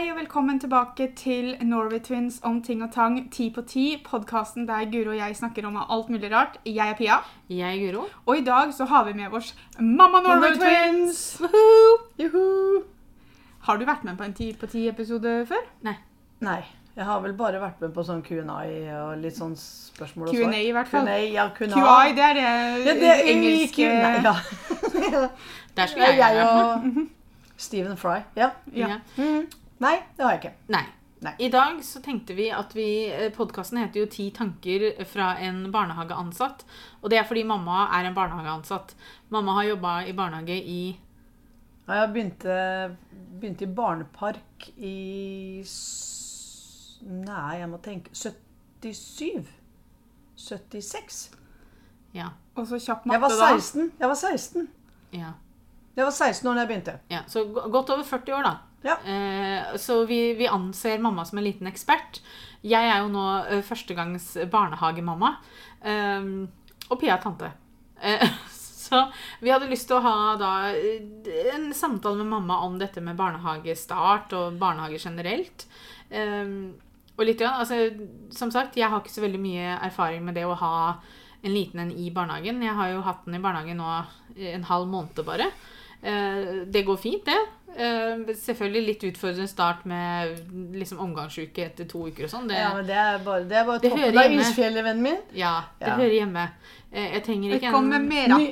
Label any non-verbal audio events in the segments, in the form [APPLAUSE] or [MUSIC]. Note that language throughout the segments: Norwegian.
Hei og velkommen tilbake til Norway Twins om ting og tang, ti på ti. Podkasten der Guro og jeg snakker om alt mulig rart. Jeg er Pia. Jeg er Guro. Og i dag så har vi med oss Mamma Norway Norway Twins! Juhu! Har du vært med på en ti på ti-episode før? Nei. Nei, jeg har vel bare vært med på sånn Q&A og litt sånn spørsmål og svar. Q&A i hvert fall. Q&A, ja, Q&A. QI, det er det, Ja, det er engelske Q&A, ja. [LAUGHS] Der skulle jeg, jeg vært med. og Stephen Fry. Ja. Ja. Mhm. Nei, det har jeg ikke. Nei. Nei. I dag så tenkte vi at vi Podkasten heter jo 'Ti tanker fra en barnehageansatt'. Og det er fordi mamma er en barnehageansatt. Mamma har jobba i barnehage i Ja, Jeg begynte, begynte i barnepark i Nei, jeg må tenke 77? 76? Ja. Og så kjapp Jeg var 16. Jeg var 16 ja, Jeg var 16 år da jeg begynte. ja. Så godt over 40 år, da. Ja. Eh, så vi, vi anser mamma som en liten ekspert. Jeg er jo nå eh, førstegangs barnehagemamma. Eh, og Pia er tante. Eh, [LAUGHS] så vi hadde lyst til å ha da eh, en samtale med mamma om dette med barnehagestart og barnehage generelt. Um, og litt, grann, altså, som sagt, jeg har ikke så veldig mye erfaring med det å ha en liten en i barnehagen. Jeg har jo hatt den i barnehagen nå en halv måned bare. Eh, det går fint, det. Eh, selvfølgelig litt utfordrende start med liksom omgangsuke etter to uker og sånn. Det, Ja, det er bare, det er bare Det toppen av isfjellet, vennen min. ja, det Ja. hører hjemme. Uh, jeg trenger ikke Velkommen med mer, da. Ny,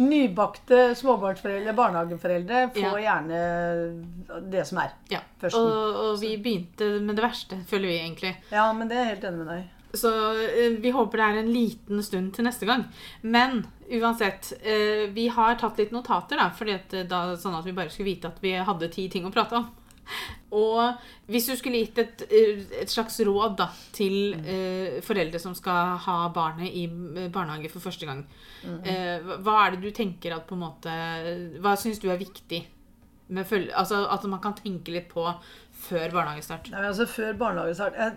[LAUGHS] nybakte småbarnsforeldre, barnehageforeldre, får Ja. gjerne det som er. Ja. Førsten. Og, og vi begynte med det verste, føler vi egentlig. Ja, men det er jeg helt enig med deg. Så uh, vi håper det er en liten stund til neste gang. Men uansett, eh, vi har tatt litt notater, da, fordi at, eh, da, sånn at vi bare skulle vite at vi hadde ti ting å prate om. [LAUGHS] Og hvis du skulle gitt et, eh, et slags råd da, til eh, foreldre som skal ha barnet i eh, barnehage for første gang, eh, hva- er det du tenker at på en måte Hva syns du er viktig? Med følge, altså At man kan tenke litt på før barnehagestart. Nei, altså Før barnehagestart eh,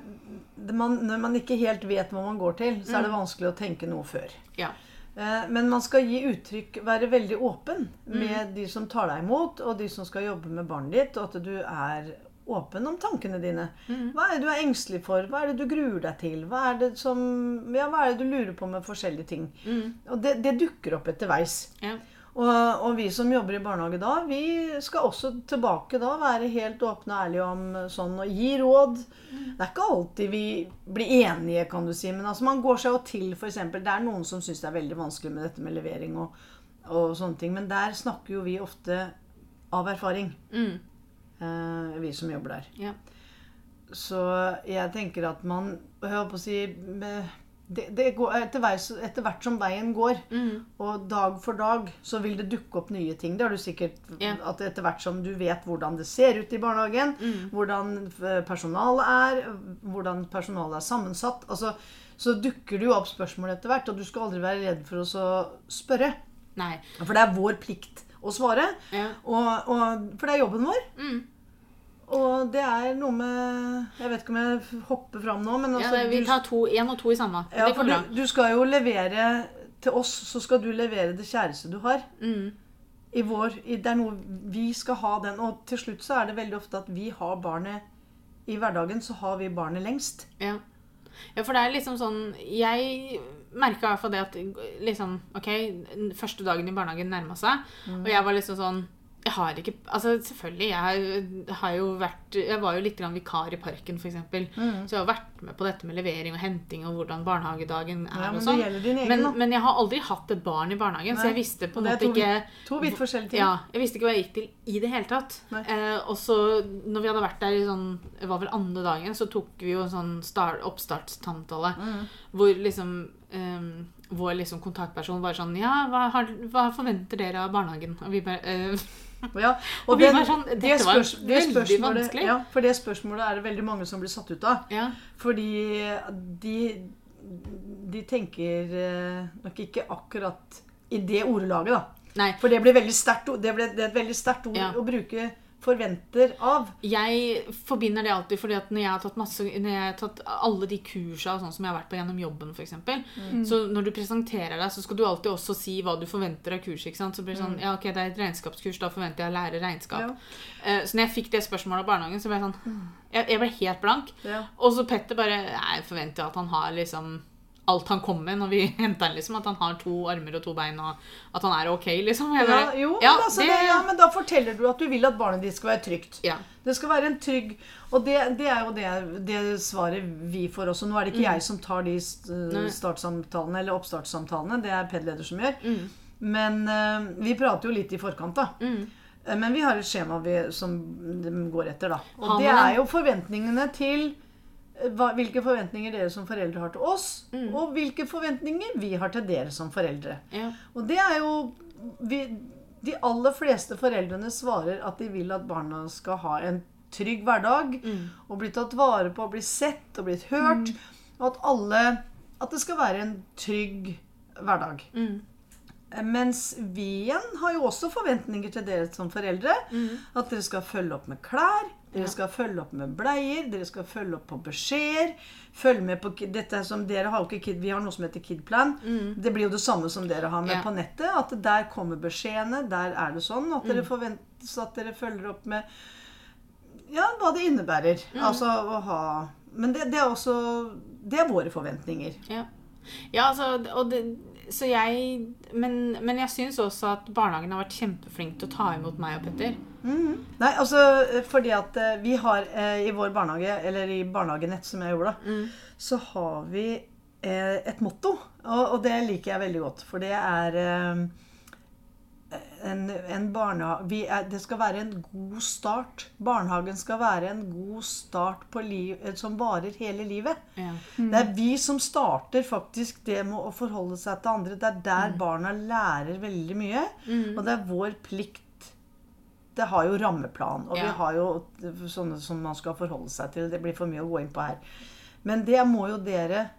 det man, Når man ikke helt vet hva man går til, så er det vanskelig å tenke noe før. Ja. Eh, Men man skal gi uttrykk, være veldig åpen med de som tar deg imot, og de som skal jobbe med barnet ditt, og at du er åpen om tankene dine. Hva er det du er engstelig for? Hva er det du gruer deg til? Hva er det, som, ja, hva er det du lurer på med forskjellige ting? Og det, det dukker opp etterveis. Ja. Og, og vi som jobber i barnehage da, vi skal også tilbake da være helt åpne og ærlige om sånn og gi råd. Det er ikke alltid vi blir enige, kan du si, men altså man går seg jo til f.eks. Det er noen som syns det er veldig vanskelig med dette med levering og, og sånne ting, men der snakker jo vi ofte av erfaring, Mm. eh, vi som jobber der. Ja. Så jeg tenker at man Jeg på å si med, det, det går etter, vei, etter hvert som veien går, Mm. og dag for dag, så vil det dukke opp nye ting. Det har du sikkert yeah. at etter hvert som du vet hvordan det ser ut i barnehagen, Mm. hvordan eh, personalet er, hvordan personalet er sammensatt, altså, så dukker det jo opp spørsmål etter hvert, og du skal aldri være redd for å spørre. Nei. For det er vår plikt å svare, Ja. og, og, for det er jobben vår. Mm. Og det er noe med Jeg vet ikke om jeg hopper fram nå, men Ja, altså det, vi tar to, en og to i samme. ja, det for du, du skal jo levere til oss, så skal du levere det kjæreste du har. Mm. I vår, i, det er noe vi skal ha den. Og til slutt så er det veldig ofte at vi har barnet I hverdagen så har vi barnet lengst. Ja. ja, for det er liksom sånn Jeg merka i hvert fall det at liksom OK, første dagen i barnehagen nærma seg, og jeg var liksom sånn jeg har ikke Altså selvfølgelig, jeg har jo vært Jeg var jo litt grann vikar i parken, f.eks. Mm. Så jeg har vært med på dette med levering og henting og hvordan barnehagedagen er. Ja, men og sånn. men, men jeg har aldri hatt et barn i barnehagen, så jeg visste på en måte ikke To vidt forskjellige ting. Ja, jeg visste ikke hva jeg gikk til i det hele tatt. Eh, og så, når vi hadde vært der i sånn, det var vel andre dagen, så tok vi jo en sånn start, oppstartstantale Mm. hvor liksom eh, vår liksom kontaktperson var sånn Ja, hva, har, hva forventer dere av barnehagen? Og vi bare eh, Ja, [LAUGHS] Og og den- var sånn, det, spørs, det spørsmålet, ja, for det spørsmålet er det veldig mange som blir satt ut av. Ja. Fordi de, de tenker eh, nok ikke akkurat i det ordelaget, da. Nei. For det blir veldig sterkt. Det, ble, det er et veldig sterkt ord Ja. å bruke forventer av. Jeg forbinder det alltid fordi at når jeg har tatt, masse, når jeg har tatt alle de kursa sånn som jeg har vært på gjennom jobben, f.eks., Mm. så når du presenterer deg, så skal du alltid også si hva du forventer av kurset. ikke sant? Så blir det sånn, ja ok, det er et regnskapskurs, da forventer jeg å lære regnskap. Mm. Ja. Mm. Eh, så når jeg fikk det spørsmålet av barnehagen, så ble jeg sånn Jeg, jeg ble helt blank. Ja. Og så Petter bare jeg forventer at han har liksom alt han kommer med når vi [LAUGHS] henter han, liksom. At han har to armer og to bein, og at han er ok, liksom. Jeg Ja, jo, ja, men, altså, det- ja, men da forteller du at du vil at barnet ditt skal være trygt. Ja. Det skal være en trygg Og det, det er jo det, det svaret vi får også. Nå er det ikke jeg som tar de Mm. Nei. startsamtalene eller oppstartssamtalene, det er PED-leder som gjør. Mm. Men uh, vi prater jo litt i forkant, da. Mm. Eh, Men vi har et skjema vi, som går etter, da. Og det er jo forventningene til eh, hva, hvilke forventninger dere som foreldre har til oss, Mm. og hvilke forventninger vi har til dere som foreldre. Ja. Og det er jo vi, De aller fleste foreldrene svarer at de vil at barna skal ha en trygg hverdag. Mm. Og bli tatt vare på, bli sett og blitt hørt. Og at alle At det skal være en trygg hverdag. Mm. Mens vi igjen har jo også forventninger til dere som foreldre. At dere skal følge opp med klær, dere skal følge opp med bleier, dere skal følge opp på beskjeder. Følge med på dette som Dere har ikke Kid, vi har noe som heter Kidplan. Det blir jo det samme som dere har med Ja. på nettet. At der kommer beskjedene, der er det sånn. At dere forventes at dere følger opp med ja, hva det innebærer. Altså å ha Men det, det er også Det er våre forventninger. Ja, ja altså, og det, så jeg Men, men jeg syns også at barnehagen har vært kjempeflink til å ta imot meg og Petter. Nei, altså fordi at eh, vi har eh, i vår barnehage, eller i Barnehagenett som jeg gjorde, da, så har vi eh, et motto. Og, og det liker jeg veldig godt. For det er eh, en, en barnehage er, Det skal være en god start. Barnehagen skal være en god start på liv, eh, som varer hele livet. Ja. Det er vi som starter faktisk det med å forholde seg til andre. Det er der barna lærer veldig mye. Og det er vår plikt Det har jo rammeplan, og Ja. vi har jo sånne som man skal forholde seg til. Det blir for mye å gå inn på her. Men det må jo dere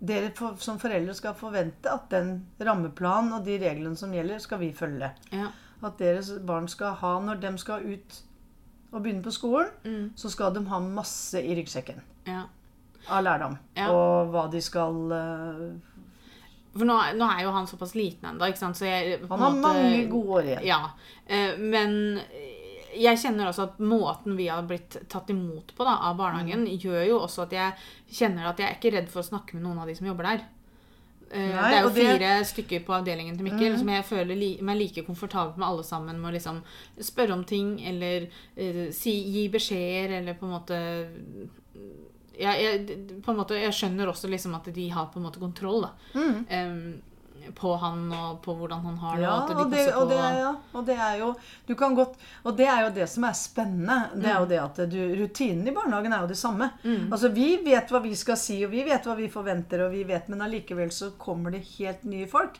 dere for, som foreldre skal forvente at den rammeplanen og de reglene som gjelder, skal vi følge. Ja. At deres barn skal ha Når de skal ut og begynne på skolen, så skal de ha masse i ryggsekken ja. av lærdom. Ja. Og hva de skal eh, For nå, nå er jo han såpass liten ennå, Han har måte- mange gode år igjen. Ja. eh, Men jeg kjenner også at måten vi har blitt tatt imot på da, av barnehagen, Mm. gjør jo også at jeg kjenner at jeg er ikke redd for å snakke med noen av de som jobber der. Eh, Nei, det er jo fire det- Mm. stykker på avdelingen til Mikkel som jeg føler li meg like komfortabel med alle sammen med å liksom spørre om ting eller uh, si, gi beskjeder eller på en måte jeg, jeg, på en måte, jeg skjønner også liksom at de har på en måte kontroll da, em, på han og på hvordan han har det. Mm. Ja, og og det, og, det, ja, og det er jo Du kan godt Og det er jo det som er spennende. Det Mm. er jo det at du, Rutinen i barnehagen er jo det samme. Altså Vi vet hva vi skal si, og vi vet hva vi forventer, og vi vet, men allikevel så kommer det helt nye folk.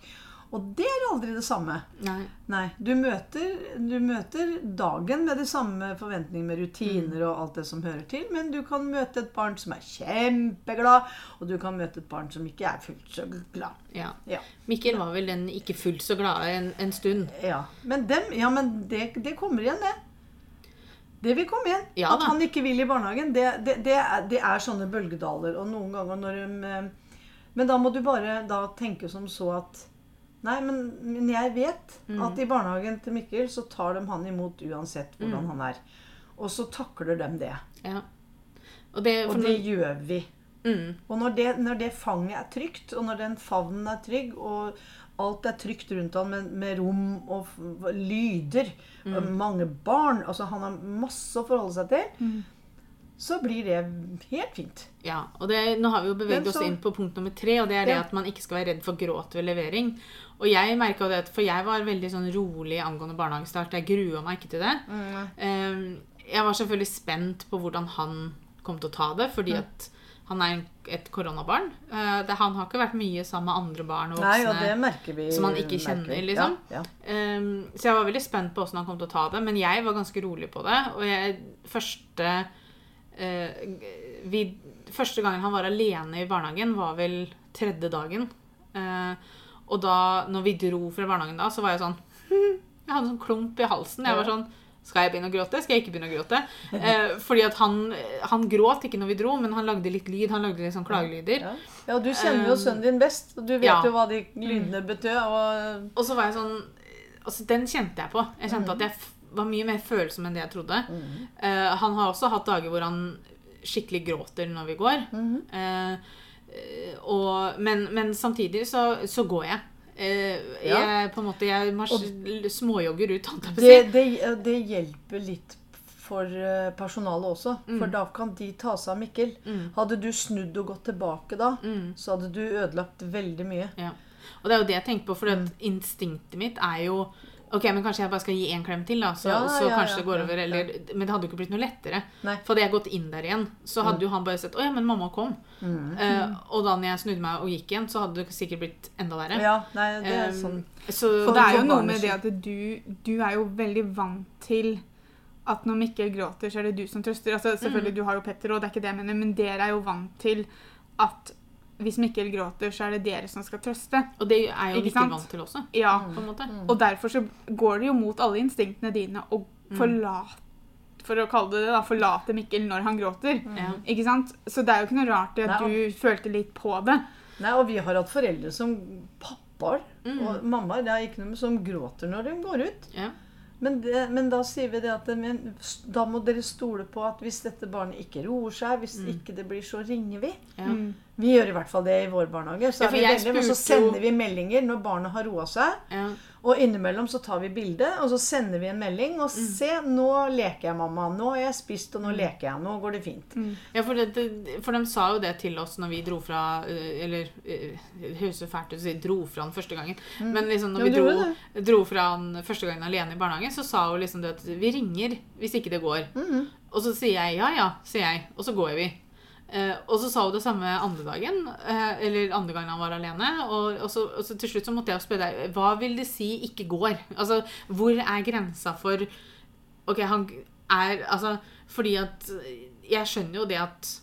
Og det er aldri det samme. Nei. Nei, du møter, du møter dagen med de samme forventningene, med rutiner Mm. og alt det som hører til, men du kan møte et barn som er kjempeglad, og du kan møte et barn som ikke er fullt så glad. Ja. Ja. Mikkel var vel den ikke fullt så glade en, en stund. Ja, men, dem, ja, men det, det kommer igjen, det. Det vil komme igjen. Ja At han ikke vil i barnehagen, det, det, det, er, det er sånne bølgedaler. Og noen ganger når de eh, Men da må du bare da tenke som så at Nei, men, men jeg vet Mm. at i barnehagen til Mikkel så tar de han imot uansett hvordan Mm. han er. Og så takler de det. Ja. Og det, Og det når- gjør vi. mm, Og når det, når det fanget er trygt, og når den favnen er trygg, og alt er trygt rundt han med, med rom og f- lyder, og mange barn Altså han har masse å forholde seg til. Så blir det helt fint. ja. Og det, nå har vi jo beveget oss inn på punkt nummer tre, og det er det det at man ikke skal være redd for gråt ved levering. Og jeg merka det, for jeg var veldig sånn rolig angående barnehagestart. Jeg grua meg ikke til det. Mm. Jeg var selvfølgelig spent på hvordan han kom til å ta det, fordi at han er et koronabarn. Eh, han har ikke vært mye sammen med andre barn og Nei, og voksne. vi. som han ikke kjenner, liksom. Ja, ja. Ehm, så jeg var veldig spent på hvordan han kom til å ta det, men jeg var ganske rolig på det. Og jeg, første, vi, første gangen han var alene i barnehagen, var vel tredje dagen. Eh, og da når vi dro fra barnehagen da, så var jeg sånn [LAUGHS] Jeg hadde en sånn klump i halsen. Jeg var sånn Skal jeg begynne å gråte? Skal jeg ikke begynne å gråte? Eh, fordi at han, han gråt ikke når vi dro, men han lagde litt lyd. Han lagde litt sånn klagelyder. Ja. ja, du kjenner jo sønnen din best, og du vet ja. jo hva de lydene betød. Og Og så var jeg sånn altså Den kjente jeg på. Jeg kjente at jeg var mye mer følsom enn det jeg trodde. Eh, han har også hatt dager hvor han skikkelig gråter når vi går. Eh, eh, og, men, men samtidig så, så går jeg. Eh, Ja. Jeg på en måte, jeg småjogger ut, det, det, det hjelper litt for personalet også, for da kan de ta seg av Mikkel. Mm. Hadde du snudd og gått tilbake da, Mm. så hadde du ødelagt veldig mye. Ja. Og det er jo det jeg tenker på, for Mm. instinktet mitt er jo Ok, men kanskje jeg bare skal gi en klem til, da, så, Ja, så ja, kanskje ja, det går over. Eller, Men det hadde jo ikke blitt noe lettere. Nei. Mm. For hadde jeg gått inn der igjen, så hadde jo han bare sett Å ja, men mamma kom. Eh, og da når jeg snudde meg og gikk igjen, så hadde det sikkert blitt enda verre. Ja, nei, det er Um, sånn så for, det er jo noe med det at du, du er jo veldig vant til at når Mikkel gråter, så er det du som trøster. Altså, selvfølgelig, Du har jo Petter, og det er ikke det jeg mener, men dere er jo vant til at hvis Mikkel gråter, så er det dere som skal trøste. Og det er jo Ikke Mikkel sant? vant til også, Ja, på en måte. Og derfor så går det jo mot alle instinktene dine å forlate for å kalle det det da, forlate Mikkel når han gråter. Mm. Ikke sant? Så det er jo ikke noe rart i at Nei, du følte litt på det. Nei, og vi har hatt foreldre som pappaer Mm. og mammaer, det er ikke noe som gråter når de går ut. Ja. Men, det, men da sier vi det at men, da må dere stole på at hvis dette barnet ikke roer seg, hvis Mm. ikke det blir, så ringer vi. Ja. Mm. Vi gjør i hvert fall det i vår barnehage. Så, Ja, er veldig, men så sender vi meldinger når barnet har roa seg. Ja. Og innimellom så tar vi bilde, og så sender vi en melding. Og Mm. se, nå leker jeg, mamma. Nå har jeg spist, og nå leker jeg. Nå går det fint. Ja, for, det, for de sa jo det til oss når vi dro fra eh, Eller eh, det høres så fælt ut å si 'dro fra han første gangen'. Men liksom når vi dro, dro fra han første gangen alene i barnehagen, så sa hun liksom det at 'vi ringer hvis ikke det går'. Mhm. Og så sier jeg 'ja ja', sier jeg. Og så går vi. Eh, og så sa hun det samme andre dagen, eh, eller andre gangen han var alene. Og, og, så, og så til slutt så måtte jeg spørre deg hva vil det si 'ikke går'? Altså, hvor er grensa for Ok, han er Altså, fordi at Jeg skjønner jo det at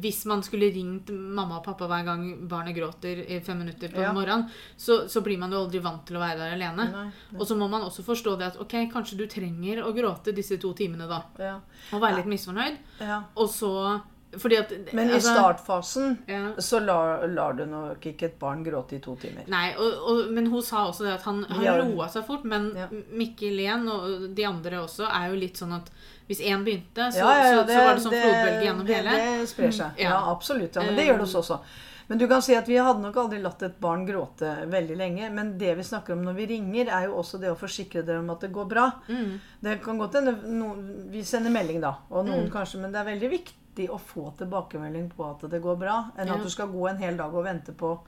hvis man skulle ringt mamma og pappa hver gang barnet gråter i fem minutter på Ja. morgenen, så, så blir man jo aldri vant til å være der alene. Nei, Og så må man også forstå det at ok, kanskje du trenger å gråte disse to timene, da. Ja, Og være litt misfornøyd. ja. Og så at Men i altså, startfasen ja. så lar, lar du nok ikke et barn gråte i to timer. Nei, og, og, men hun sa også det at han, han Ja. roa seg fort. Men Ja. Mikkel igjen, og de andre også, er jo litt sånn at hvis én begynte, så, Ja, ja, så, så var det sånn flodbølge gjennom det, hele. Det sprer seg. Ja. Ja, absolutt. Ja, men det gjør det hos oss også. Men du kan si at vi hadde nok aldri latt et barn gråte veldig lenge. Men det vi snakker om når vi ringer, er jo også det å forsikre dere om at det går bra. Mm. Det kan godt hende no, Vi sender melding, da. Og noen Mm. kanskje, men det er veldig viktig å få tilbakemelding på at det går bra, enn Ja. at du skal gå en hel dag og vente på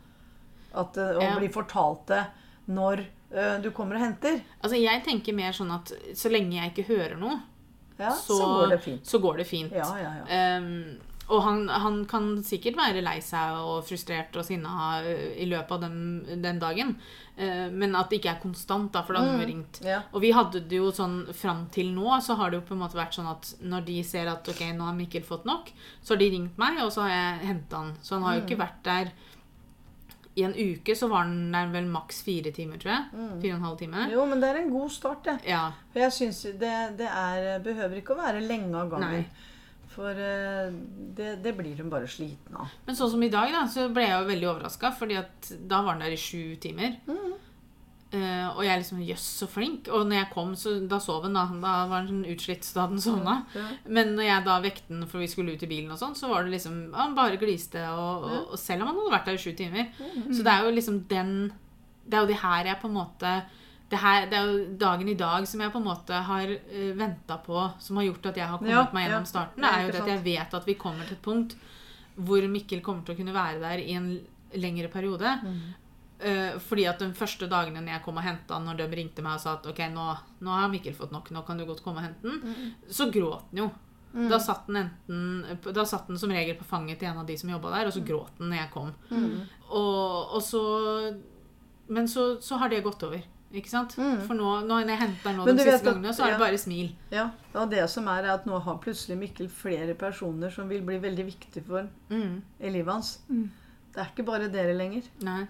at, det- og Ja. bli fortalt det når eh, du kommer og henter. Altså, jeg tenker mer sånn at så lenge jeg ikke hører noe, Ja, så, så, går det fint. så går det fint. Ja, ja, ja. Ehm, og han, han kan sikkert være lei seg og frustrert og sinna eh, i løpet av den, den dagen. Eh, men at det ikke er konstant, da, for da hadde vi ringt. ja. Og vi hadde det jo sånn fram til nå, så har det jo på en måte vært sånn at når de ser at ok, nå har Mikkel fått nok, så har de ringt meg, og så har jeg henta han. Så han har jo ikke vært der I en uke så var han der vel maks fire timer, tror jeg. Fire og en halv time. Jo, men det er en god start, det. Ja. For jeg syns det, det er, behøver ikke å være lenge av gangen. Nei. For eh, det, det blir hun bare sliten av. Men sånn som i dag, da, så ble jeg jo veldig overraska, fordi at da var han der i sju timer. Eh, og jeg liksom Jøss, så flink. Og når jeg kom, så da sov han. Da Da var han sånn utslitt, så da hadde han sovna. Ja. Men når jeg da vekte han for vi skulle ut i bilen, og sånn, så var det liksom Han bare gliste. Og, og, og selv om han hadde vært der i sju timer. Så det er jo liksom den Det er jo det her jeg på en måte det, her, det er jo dagen i dag som jeg på en måte har uh, venta på, som har gjort at jeg har kommet Ja, meg gjennom ja. starten. Det er jo det at jeg vet at vi kommer til et punkt hvor Mikkel kommer til å kunne være der i en lengre periode. Eh, fordi at de første dagene når jeg kom og henta han, når de ringte meg og sa at ok, nå, nå har Mikkel fått nok, nå kan du godt komme og hente den, så gråt han jo. Da satt den enten Da satt den som regel på fanget til en av de som jobba der, og så gråt den når jeg kom. Og, og så Men så, så har det gått over. Ikke sant? For nå, nå når jeg henter nå de siste gangene, så er det bare smil. Ja, og det som er, er at nå har plutselig Mikkel flere personer som vil bli veldig viktige for Mm. i livet hans. Det er ikke bare dere lenger. Nei.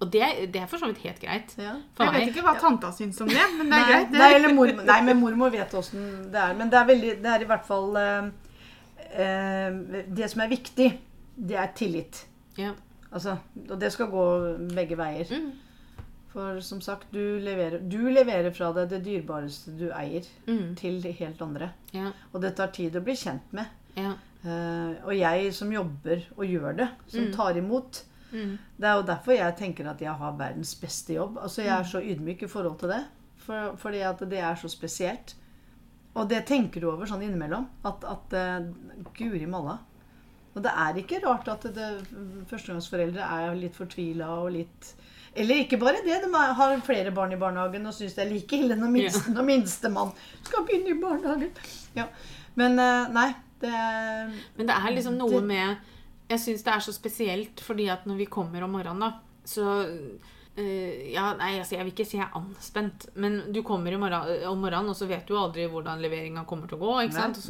Og det, det er for så vidt helt greit. Ja. Jeg vet ikke hva tanta syns om det, men det er Nei, greit. nei, eller mormor, nei, men mormor vet åssen det er. Men det er, veldig, det er i hvert fall eh, eh, Det som er viktig, det er tillit. Ja. Altså, og det skal gå begge veier. Mm. For som sagt, du leverer, du leverer fra deg det dyrebareste du eier, Mm. til helt andre. Ja. Og det tar tid å bli kjent med. Ja. Uh, og jeg som jobber og gjør det, som Mm. tar imot Mm. Det er jo derfor jeg tenker at jeg har verdens beste jobb. Altså Jeg er så ydmyk i forhold til det. For, fordi at det er så spesielt. Og det tenker du over sånn innimellom. At, at uh, Guri malla. Og det er ikke rart at det, førstegangsforeldre er litt fortvila og litt Eller ikke bare det, de har flere barn i barnehagen og syns det er like ille når, minste, ja. minstemann skal begynne i barnehagen. Ja. Men eh, nei, det Men det er liksom noe med Jeg syns det er så spesielt fordi at når vi kommer om morgenen, da, så eh, ja, nei, altså Jeg vil ikke si jeg er anspent, men du kommer morgen, om morgenen, og så vet du aldri hvordan leveringa kommer til å gå.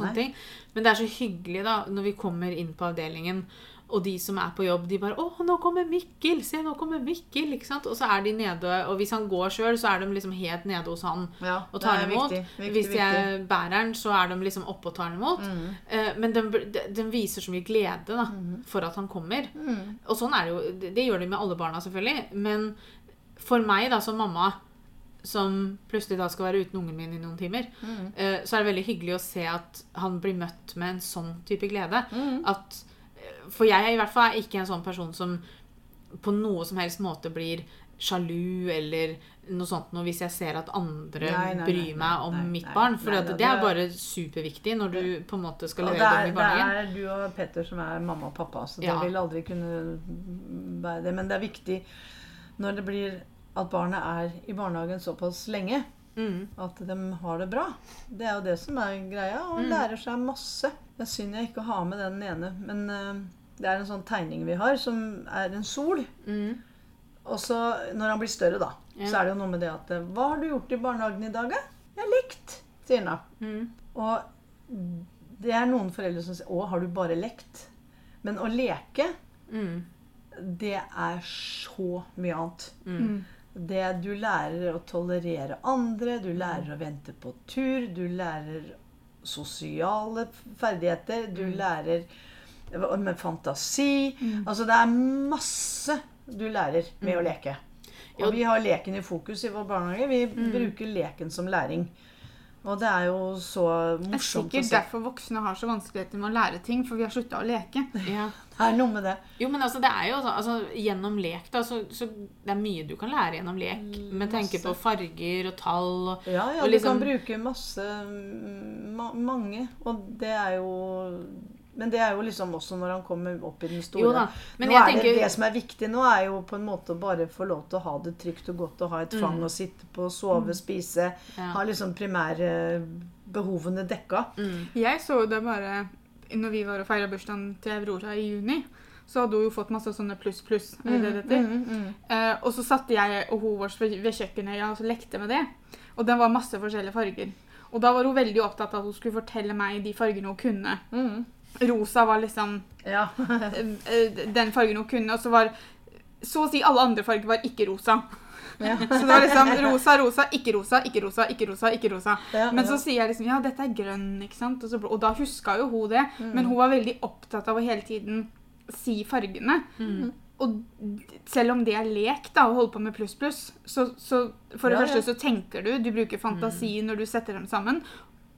Nei. Men det er så hyggelig da, når vi kommer inn på avdelingen, og de som er på jobb, de bare 'Å, nå kommer Mikkel! Se, nå kommer Mikkel!' ikke sant? Og så er de nede, og hvis han går sjøl, så er de liksom helt nede hos han Ja, og tar imot. viktig, viktig, Hvis jeg bærer den, så er de liksom oppe og tar den imot. Mm. Eh, Men den, de- de, viser så mye glede da, for at han kommer. Mm. Og sånn er det jo. Det, det gjør de med alle barna, selvfølgelig. Men for meg da, som mamma, som plutselig da skal være uten ungen min i noen timer, Mm. eh, så er det veldig hyggelig å se at han blir møtt med en sånn type glede. Mm. At, for jeg i hvert fall er ikke en sånn person som på noe som helst måte blir sjalu eller noe sånt noe hvis jeg ser at andre Nei, nei, nei, bryr meg om nei, mitt barn. For nei, da, det er bare superviktig når du på en måte skal levere dem i barnehagen. det er du og Petter som er mamma og pappa, så Ja. det vil aldri kunne være det. Men det er viktig når det blir at barnet er i barnehagen såpass lenge, Mm. at de har det bra. Det er jo det som er greia, og Mm. lærer seg masse. Det er synd jeg ikke har med den ene, men eh, det er en sånn tegning vi har, som er en sol. Mm. Og så, når han blir større, da, Ja. så er det jo noe med det at Hva har du gjort i barnehagen i dag, da? Jeg har lekt, sier han da. Mm. Og det er noen foreldre som sier 'Å, har du bare lekt?' Men å leke, Mm. det er så mye annet. Mm. Det Du lærer å tolerere andre, du lærer å vente på tur, du lærer sosiale ferdigheter, du lærer med fantasi. Altså det er masse du lærer med å leke. Og vi har leken i fokus i vår barnehage. Vi bruker leken som læring. Og det er jo så Det er morsomt sikkert derfor voksne har så vanskeligheter med å lære ting, for vi har slutta å leke. [LAUGHS] Ja. Det er noe med det. Jo, men altså, det er jo sånn altså, Gjennom lek, da, så, så det er mye du kan lære gjennom lek. Med tenke på farger og tall og Ja, ja, Og du liksom- kan bruke masse ma mange. Og det er jo Men det er jo liksom også når han kommer opp i den store. Jo da, men nå jeg er det, tenker- det som er viktig nå, er jo på en måte å bare få lov til å ha det trygt og godt og ha et fang å sitte på, sove, spise. Mm. Ja. Ha liksom primærbehovene dekka. mm. Jeg så jo det bare når vi var og feira bursdagen til Aurora i juni. Så hadde hun jo fått masse sånne pluss-pluss. det det? Mm, mm. Eh, og så satte jeg og hun vår ved ja, og så lekte med det. Og det var masse forskjellige farger. Og da var hun veldig opptatt av at hun skulle fortelle meg de fargene hun kunne. Mm. Rosa var liksom Ja. eh, eh, den fargen hun kunne, og så var så å si alle andre farger var ikke rosa. ja. Så det var liksom rosa, rosa, ikke rosa, ikke rosa, ikke rosa. ikke rosa. Ja, Men så ja. sier jeg liksom ja, dette er grønn, ikke sant? Og, så, og da huska jo hun det. Mm. Men hun var veldig opptatt av å hele tiden si fargene. Mm. Og selv om det er lek da, å holde på med pluss pluss, så, så for det Ja, første ja. så tenker du, du bruker fantasi når du setter dem sammen.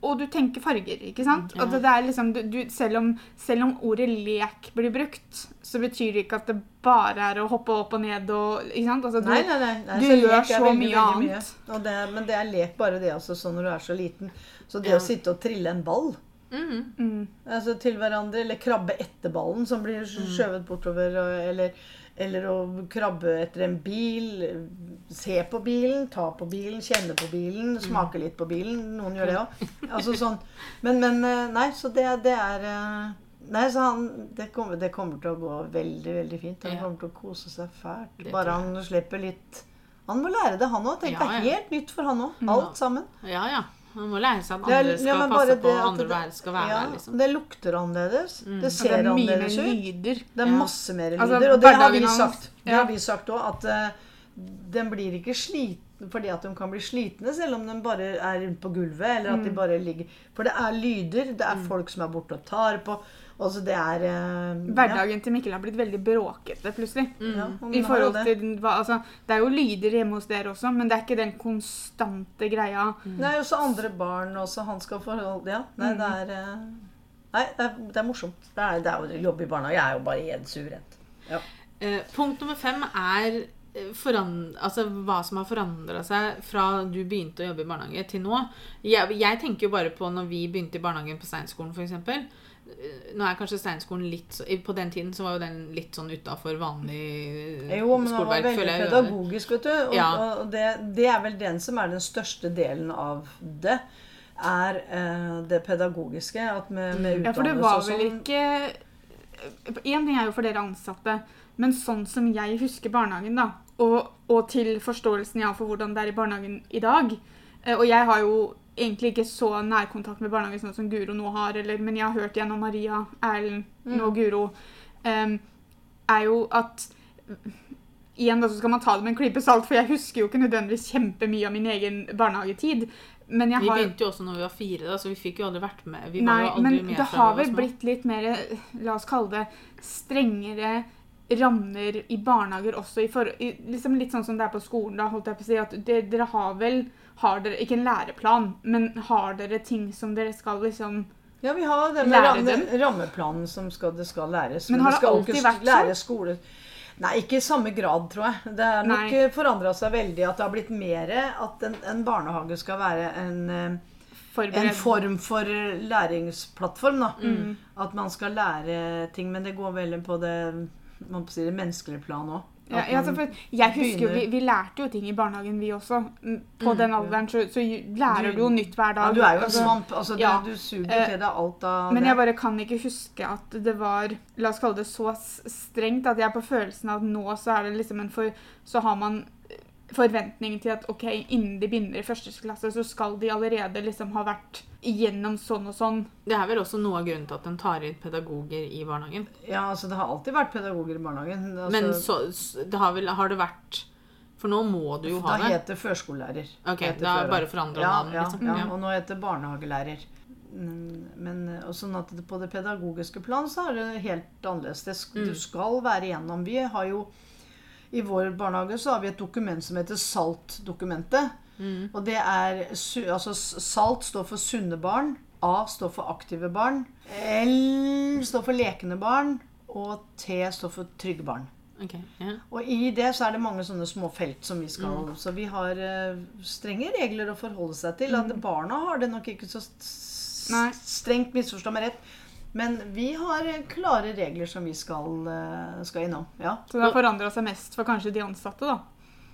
Og du tenker farger, ikke sant? Og det, det er liksom, du, du, selv, om, selv om ordet lek blir brukt, så betyr det ikke at det bare er å hoppe opp og ned og ikke sant? Altså, du, Nei, nei, nei. nei du så gjør så veldig, mye annet. Og det, men det er lek bare det, altså, sånn når du er så liten. Så det Ja. å sitte og trille en ball Mm. Mm. altså, til hverandre, eller krabbe etter ballen som blir skjøvet bortover, eller, eller å krabbe etter en bil, se på bilen, ta på bilen, kjenne på bilen, smake litt på bilen. Noen gjør det òg. Altså sånn. Men, men eh, nei, så det, det er eh, Nei, så han det kommer, det kommer til å gå veldig, veldig fint. Han kommer til å kose seg fælt. Bare han slipper litt Han må lære det, han òg. Tenk, det er helt nytt for han òg. Alt sammen. Ja, ja. Man må lære seg at andre er- skal passe på, og andre det- skal være ja, der, liksom. Det lukter annerledes. Mm. Det Det ser det annerledes ut. lyder. Det er masse mer lyder. Altså, og det har vi sagt. Det har vi sagt òg, at uh, den blir ikke sliten fordi at de kan bli slitne, selv om de bare er rundt på gulvet. eller at Mm. de bare ligger... For det er lyder. Det er folk som er borte og tar på. Altså, det er eh, Hverdagen til Mikkel har blitt veldig bråkete plutselig. Mm. ja, Mm. I forhold det. til hva, altså, Det er jo lyder hjemme hos dere også, men det er ikke den konstante greia. Det er jo også andre barn også han skal forholde Ja. Nei, det er eh, Nei, det er, det er morsomt. Det er, det er jo jobb i barnehage. Jeg er jo bare helt suverent. Ja. Eh, punkt nummer fem er eh, altså, hva som har forandra seg fra du begynte å jobbe i barnehage til nå. Jeg, jeg tenker jo bare på når vi begynte i barnehagen på Steinskolen f.eks. Nå er kanskje Steinskolen litt så- På den tiden så var jo den litt sånn utafor vanlig skoleverk. Jo, men den var veldig pedagogisk, vet du. Og, Ja. og det, det er vel den som er den største delen av det. Er eh, det pedagogiske. At med, med Mm. Ja, for det var vel sånn. ikke Én ting er jo for dere ansatte, men sånn som jeg husker barnehagen, da, og, og til forståelsen jeg har for hvordan det er i barnehagen i dag eh, Og jeg har jo egentlig ikke så nærkontakt med barnehagen sånn som Guro nå har, eller, men jeg har hørt gjennom Maria, Erlend, nå Guro, um, er jo at Igjen da så skal man ta det med en klype salt, for jeg husker jo ikke nødvendigvis kjempemye av min egen barnehagetid. Men jeg Vi begynte jo også når vi var fire, da, så vi fikk jo aldri vært med. Vi var jo aldri men med det har vel blitt litt mer, la oss kalle det, strengere rammer i barnehager også. I for, i, liksom litt sånn som det er på skolen. da, holdt jeg på å si, at det, Dere har vel har dere, Ikke en læreplan, men har dere ting som dere skal liksom Ja, vi har den Lære ram, rammeplanen som skal, det skal læres. Men har det skal alltid vært lære skole. Nei, ikke i samme grad, tror jeg. Det har nok forandra seg veldig. At det har blitt mer at en, en barnehage skal være en, eh, en form for læringsplattform. da. Mm. At man skal lære ting. Men det går veldig på det, man si det menneskelige plan òg. Ja, ja, altså, Jeg husker jo, vi, vi lærte jo ting i barnehagen, vi også. Mm, På den alderen så, så lærer Du- du jo nytt hver dag. Ja, du er jo en Altså, svamp. Altså, ja. Du suger Eh, til deg alt av Men jeg bare kan ikke huske at det var La oss kalle det så strengt at jeg er på følelsen av at nå så er det liksom en for Så har man forventning til at ok, innen de begynner i første klasse, så skal de allerede liksom ha vært igjennom sånn og sånn. Det er vel også noe av grunnen til at de tar inn pedagoger i barnehagen. Ja, altså Det har alltid vært pedagoger i barnehagen. Altså, Men så, det har vel har det vært For nå må du jo ha det. Da det. heter førskolelærer. Ok, Heter da før, bare forandrer ja, navn, liksom. Ja, Ja. og nå heter det barnehagelærer. Men og sånn at det, på det pedagogiske plan så er det helt annerledes. Det, Mm. Du skal være igjennom. Vi har jo I vår barnehage så har vi et dokument som heter SALT-dokumentet. Mm. Og det er altså SALT står for sunne barn. A står for aktive barn. L står for lekende barn. Og T står for trygge barn. Okay, yeah. Og i det så er det mange sånne små felt som vi skal Mm. Så vi har eh, strenge regler å forholde seg til. At barna har det nok ikke så strengt, misforstå meg rett. Men vi har klare regler som vi skal, eh, skal innom. Ja. Så det har forandra seg mest for kanskje de ansatte, da.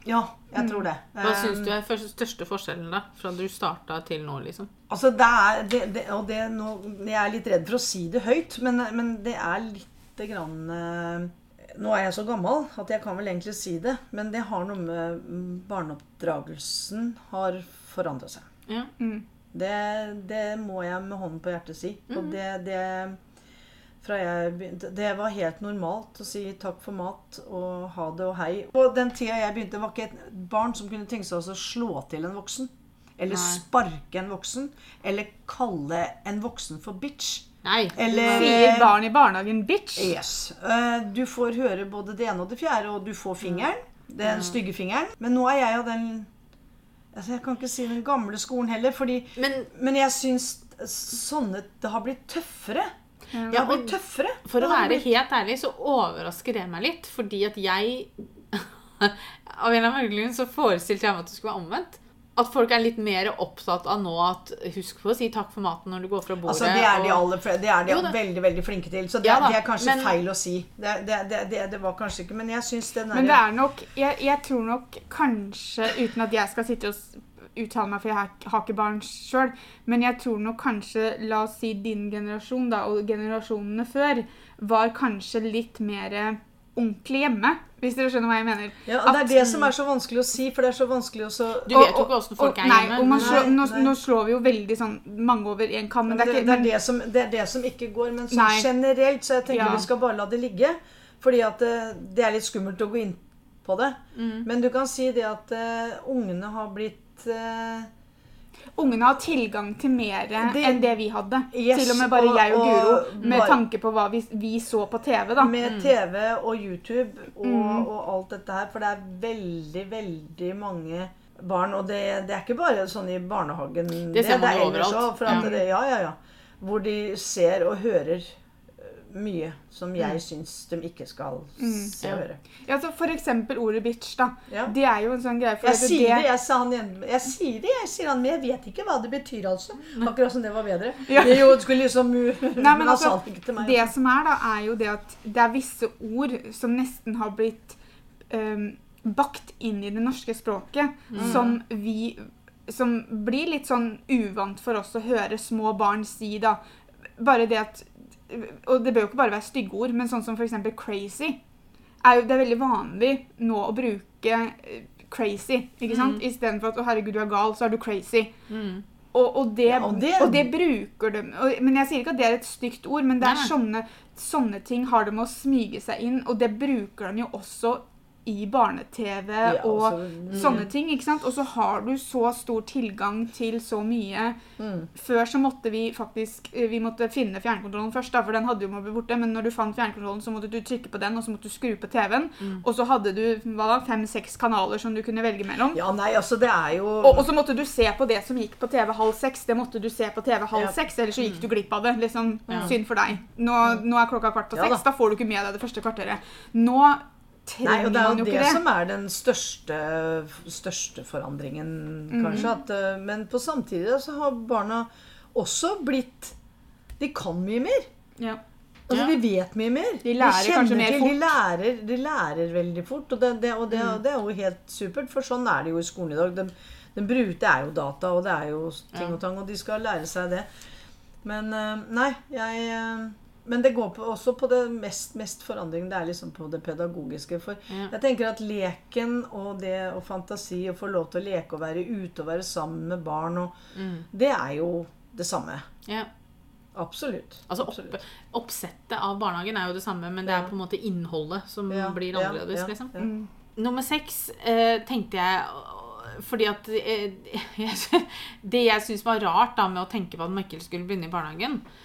ja, jeg tror det. Hva Eh, syns du er den største forskjellen da, fra du starta til nå, liksom? Altså, det er det, det, Og det nå Jeg er litt redd for å si det høyt, men, men det er lite grann eh, Nå er jeg så gammel at jeg kan vel egentlig si det, men det har noe med mm, barneoppdragelsen har forandra seg. Ja. Mm. Det, det må jeg med hånden på hjertet si. Og det, det fra jeg begynte, Det var helt normalt å si takk for mat og ha det og hei. På den tida jeg begynte, var ikke et barn som kunne tenke seg å slå til en voksen. Eller Nei. sparke en voksen. Eller kalle en voksen for bitch. Nei. Eller- Sier barn i barnehagen 'bitch'? Yes. Eh, Du får høre både det ene og det fjerde, og du får fingeren. Den stygge fingeren. Men nå er jeg av den altså Jeg kan ikke si den gamle skolen heller, fordi Men Men jeg syns sånne Det har blitt tøffere. Det Ja, har blitt og tøffere. for å være blitt- helt ærlig så overrasker det meg litt, fordi at jeg [LAUGHS] Av en eller annen grunn så forestilte jeg meg at det skulle være omvendt. At folk er litt mer opptatt av nå at Husk på å si takk for maten når du går fra bordet. Altså, det er de alle, det er de Jo det. veldig veldig flinke til. Så det, Ja det er kanskje men- feil å si. Det, det, det, det, det var kanskje ikke Men jeg syns den Men det er nok jeg, jeg tror nok kanskje, uten at jeg skal sitte og uttale meg, for jeg har, har ikke barn sjøl, men jeg tror nok kanskje, la oss si din generasjon da, og generasjonene før, var kanskje litt mer ordentlig hjemme. Hvis dere skjønner hva jeg mener. Ja, og Det At- er det som er så vanskelig å si, for det er så vanskelig å så Du vet jo ikke åssen folk er nei, hjemme. Nei, slår, nå, nei. nå slår vi jo veldig sånn mange over én kam, men Men det er det, ikke det, er det, som, det er det som ikke går. Men sånn Nei. generelt så jeg tenker Ja. vi skal bare la det ligge. Fordi at det, det er litt skummelt å gå inn på det. Mm. Men du kan si det at uh, ungene har blitt eh, Ungene har tilgang til mer enn det vi hadde. Yes, til og med bare og- jeg og Guro, med bare- tanke på hva vi, vi så på TV. da. Med TV og YouTube og, Mm. og alt dette her. For det er veldig, veldig mange barn. Og det, det er ikke bare sånn i barnehagen. Det ser man det, jo er overalt. også, For at Ja. det, ja, ja, ja. Hvor de ser og hører mye som Mm. jeg syns de ikke skal se og høre. Ja, så For eksempel ordet bitch. da. Ja. Det er jo en sånn greie. For Jeg at sier det, jeg sa han igjen. Jeg sier det, jeg sier han, men jeg vet ikke hva det betyr, altså. Akkurat som det var bedre. Ja. Det jo skulle liksom Nei, [LAUGHS] Men altså, meg. Det altså. som er, da, er jo det at det er visse ord som nesten har blitt um, bakt inn i det norske språket, Mm. som vi Som blir litt sånn uvant for oss å høre små barn si, da. Bare det at Og det bør jo ikke bare være stygge ord, men sånn som eksempel crazy. Er jo, det er veldig vanlig nå å bruke eh, crazy, ikke sant? Istedenfor at 'å, herregud, du er gal', så er du crazy. Mm. Og, og, det, Ja, og, og det, det- bruker de. Og, men jeg sier ikke at det er et stygt ord, men det er sånne, sånne ting har de med å smyge seg inn, og det bruker de jo også i barne-TV Ja, og altså, sånne ting. ikke sant? Og så har du så stor tilgang til så mye. Mm. Før så måtte vi faktisk eh, vi måtte finne fjernkontrollen først, da, for den hadde jo måttet bli borte. Men når du fant fjernkontrollen, så måtte du trykke på den, og så måtte du skru på TV-en. Og så hadde du hva da, fem-seks kanaler som du kunne velge mellom. Ja, nei, altså, det er jo Og, og så måtte du se på det som gikk på TV halv seks. Det måtte du se på TV halv Ja. seks, ellers så gikk du glipp av det. liksom, Ja. Synd for deg. Nå, nå er klokka kvart på Ja seks. da. da. får du ikke med deg det første kvarteret. Nå Nei, og det er jo det, det. som er den største, største forandringen, kanskje. kanskje. At, eh, men på samtidig så har barna også blitt De kan mye mer. Ja. Altså, Ja. De vet mye mer. De lærer de kanskje mer til, fort. De lærer, de lærer veldig fort, og det, det, og, det, og det er jo helt supert. For sånn er det jo i skolen i dag. De, de brute er jo data, og det er jo ting Ja. og tang, og de skal lære seg det. Men eh, nei, jeg eh, Men det går på, også på det mest, mest forandringen. Det er liksom på det pedagogiske. For Ja. jeg tenker at leken og det og fantasi, å få lov til å leke og være ute og være sammen med barn, og, Mm. det er jo det samme. Ja. Absolutt. Altså opp, Oppsettet av barnehagen er jo det samme, men det er på en måte innholdet som Ja, blir annerledes. ja, liksom. ja. Mm. Nummer seks eh, tenkte jeg Fordi at eh, [LAUGHS] Det jeg syns var rart da med å tenke på at Mikkel skulle begynne i barnehagen, eh,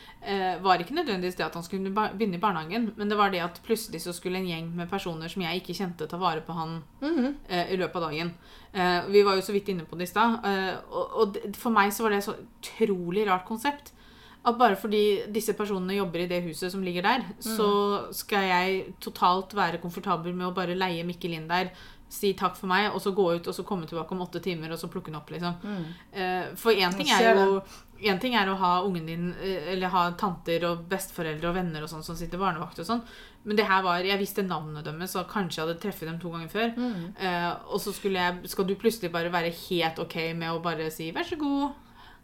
var ikke nødvendigvis det at han skulle begynne i barnehagen, men det var det at plutselig så skulle en gjeng med personer som jeg ikke kjente, ta vare på han Mhm. eh, i løpet av dagen. Eh, vi var jo så vidt inne på det i stad. eh, og, og det- for meg så var det et så utrolig rart konsept. At bare fordi disse personene jobber i det huset som ligger der, så skal jeg totalt være komfortabel med å bare leie Mikkel inn der, si takk for meg, og så gå ut og så komme tilbake om åtte timer og så plukke den opp, liksom. Mm. for én ting, er jo- en ting er å ha ungen din, eh, eller ha tanter og besteforeldre og venner og sånn som sitter barnevakt og sånn, men det her var Jeg visste navnet deres, så kanskje jeg hadde treffet dem to ganger før. Mm. Eh, og så skulle jeg, skal du plutselig bare være helt ok med å bare si 'vær så god,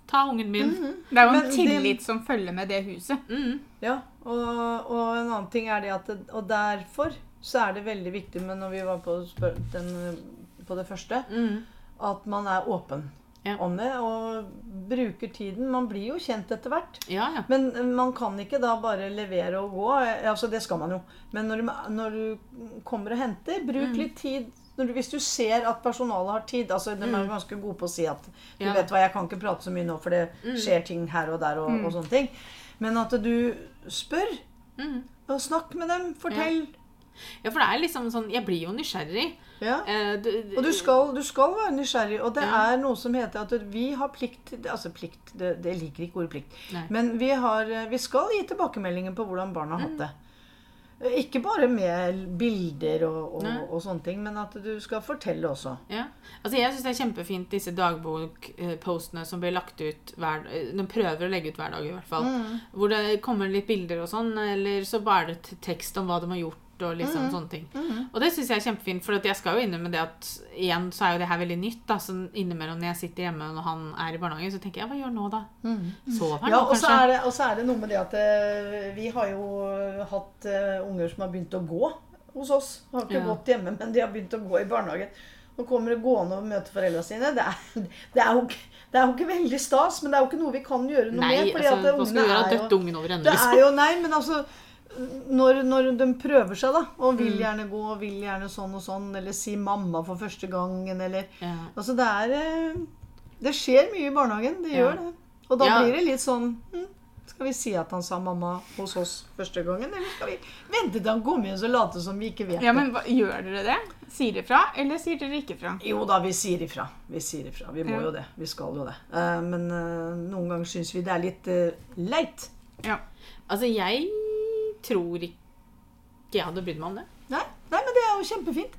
ta ungen min'. Det er jo Men en det- tillit som følger med det huset. Mm. Ja, og, og en annen ting er det at det, Og derfor så er det veldig viktig, men når vi var på, den, på det første, Mm. at man er åpen Ja. om det og bruker tiden. Man blir jo kjent etter hvert. Ja, ja. Men eh, man kan ikke da bare levere og gå. Eh, Altså, det skal man jo. Men når du, når du kommer og henter, bruk Mm. litt tid. Når du, hvis du ser at personalet har tid altså De er Mm. ganske gode på å si at du vet hva, jeg kan ikke prate så mye nå, for det Mm. skjer ting her og der og, og sånne ting. Men at du spør. Mm. Og snakk med dem. Fortell. ja, for det er liksom sånn Jeg blir jo nysgjerrig. Ja. Eh, Og du skal, du skal være nysgjerrig. Og det Ja. er noe som heter at vi har plikt Altså plikt, det, det liker ikke ordet plikt. Nei. Men vi, har, vi skal gi tilbakemeldinger på hvordan barna har Mm. hatt det. Ikke bare med bilder og, og, og sånne ting, men at du skal fortelle også. Ja. Altså Jeg syns det er kjempefint disse dagbokpostene som blir lagt ut hver De prøver å legge ut hver dag, i hvert fall. Mm. Hvor det kommer litt bilder og sånn, eller så bare det tekst om hva de har gjort. Og liksom Mm. sånne ting. Og det syns jeg er kjempefint, for jeg skal jo innrømme det at igjen så er jo det her veldig nytt. da, så Innimellom når jeg sitter hjemme og han er i barnehagen, så tenker jeg hva gjør han nå, da? Sover han Ja, nå, og så kanskje? er, det- og så er det noe med det at eh, vi har jo hatt eh, unger som har begynt å gå. hos oss. Har ikke Ja. gått hjemme, men de har begynt å gå i barnehagen. Nå kommer det gående og møter foreldrene sine. Det er, det, er jo, ikke- det er jo ikke veldig stas, men det er jo ikke noe vi kan gjøre noe Nei, med. fordi altså, at ungene er jo- Døtte ungen over ende, det liksom? er jo Nei, men altså når, når de prøver seg, da, og vil Mm. gjerne gå og vil gjerne sånn og sånn, eller si mamma for første gangen, eller Ja. Altså, det er eh, Det skjer mye i barnehagen. Det Ja. gjør det. Og da Ja. blir det litt sånn hm, Skal vi si at han sa mamma hos oss første gangen, eller skal vi vente til han kommer hjem og late som vi ikke vet Ja, men hva, Gjør dere det? Sier dere fra, eller sier dere ikke fra? Jo da, vi sier ifra. Vi sier ifra. Vi må jo det. Vi skal jo det. Uh, men uh, noen ganger syns vi det er litt uh, leit. Ja. Altså, jeg tror ikke jeg hadde brydd meg om det. Nei, nei, men det er jo kjempefint.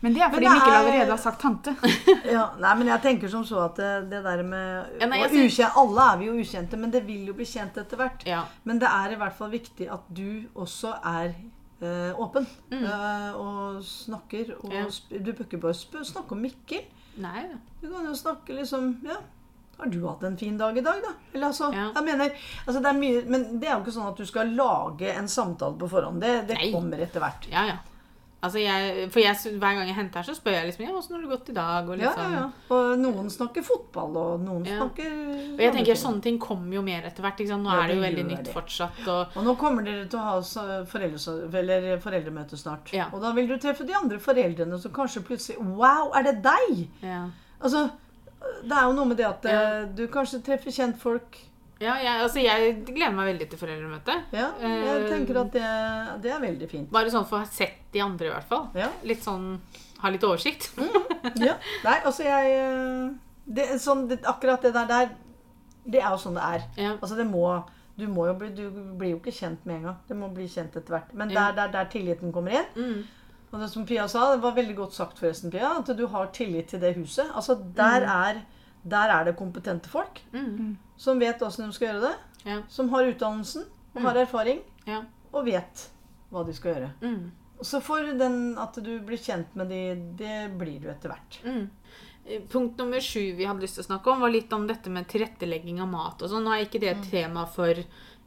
Men det er fordi det Mikkel er- allerede har sagt tante. [LAUGHS] Ja, nei, men jeg tenker som så at det, det der med Ja, nei, ukjent, Alle er vi jo ukjente, men det vil jo bli kjent etter hvert. Ja. Men det er i hvert fall viktig at du også er øh, åpen. Mm. øh, og snakker. Og Ja. sp du bør ikke bare sp snakke om Mikkel. Nei. Du kan jo snakke liksom Ja, har du hatt en fin dag i dag, da? Eller altså, Ja. jeg mener, altså det er mye, Men det er jo ikke sånn at du skal lage en samtale på forhånd. Det, det kommer etter hvert. Ja, ja. Altså, jeg, for jeg, hver gang jeg henter her, så spør jeg liksom ja, 'Åssen har det gått i dag?' Og liksom. ja, ja. Og noen snakker fotball, og noen snakker Og jeg tenker sånne ting kommer jo mer etter hvert. Ikke sant? Nå er det jo veldig nytt det. fortsatt. Og, Og nå kommer dere til å ha foreldre, eller foreldremøte snart. Ja. Og da vil du treffe de andre foreldrene som kanskje plutselig Wow, er det deg? ja. Altså, det er jo noe med det at Ja. eh, du kanskje treffer kjentfolk. Ja, jeg, altså, jeg gleder meg veldig til foreldremøte. Ja, jeg Eh, tenker at det, det er veldig fint. Bare sånn for å ha sett de andre, i hvert fall. Ja. Litt sånn Ha litt oversikt. ja. Nei, altså jeg eh, det, sånn, det, Akkurat det der, der Det er jo sånn det er. Ja. Altså det må du, må jo bli, du blir jo ikke kjent med en gang. Det må bli kjent etter hvert. Men der, der, der tilliten kommer inn Mm. Og det som Pia sa, det var veldig godt sagt forresten, Pia, at du har tillit til det huset. Altså der, er, der er det kompetente folk Mm. som vet åssen de skal gjøre det. Ja. Som har utdannelsen og har erfaring Ja. og vet hva de skal gjøre. Mm. Så for den at du blir kjent med de, det blir du etter hvert. Mm. Eh, Punkt nummer sju vi hadde lyst til å snakke om, var litt om dette med tilrettelegging av mat. og sånn. Nå er ikke det et tema for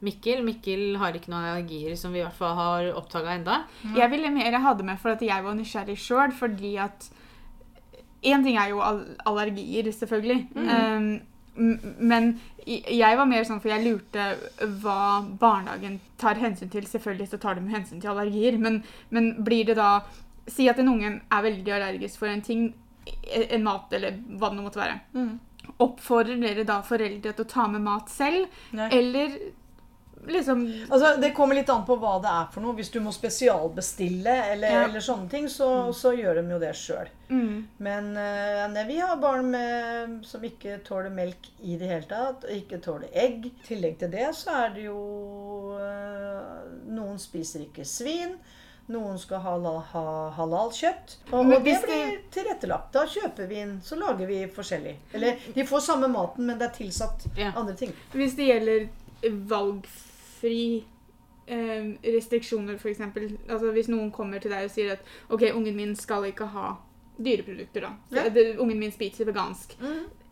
Mikkel. Mikkel har ikke noen allergier som vi i hvert fall har oppdaga enda. Jeg ville mer ha det med for at jeg var nysgjerrig sjøl, fordi at Én ting er jo allergier, selvfølgelig. Um, men jeg var mer sånn, for jeg lurte hva barnehagen tar hensyn til. Selvfølgelig så tar de hensyn til allergier, men, men blir det da Si at en unge er veldig allergisk for en ting, e- en mat eller hva det nå måtte være. Oppfordrer dere da foreldre til å ta med mat selv, Nei. eller liksom Altså, Det kommer litt an på hva det er for noe. Hvis du må spesialbestille eller, Ja. eller sånne ting, så, så gjør de jo det sjøl. mm, Men eh, nei, vi har barn med, som ikke tåler melk i det hele tatt, og ikke tåler egg. I tillegg til det så er det jo eh, Noen spiser ikke svin. Noen skal ha, ha halalkjøtt. Og, og det blir tilrettelagt. Da kjøper vi inn, så lager vi forskjellig. Eller de får samme maten, men det er tilsatt Ja. andre ting. Hvis det gjelder valgfri eh, restriksjoner, f.eks. Altså hvis noen kommer til deg og sier at OK, ungen min skal ikke ha dyreprodukter, da. Ja. Det, ungen min spiser vegansk.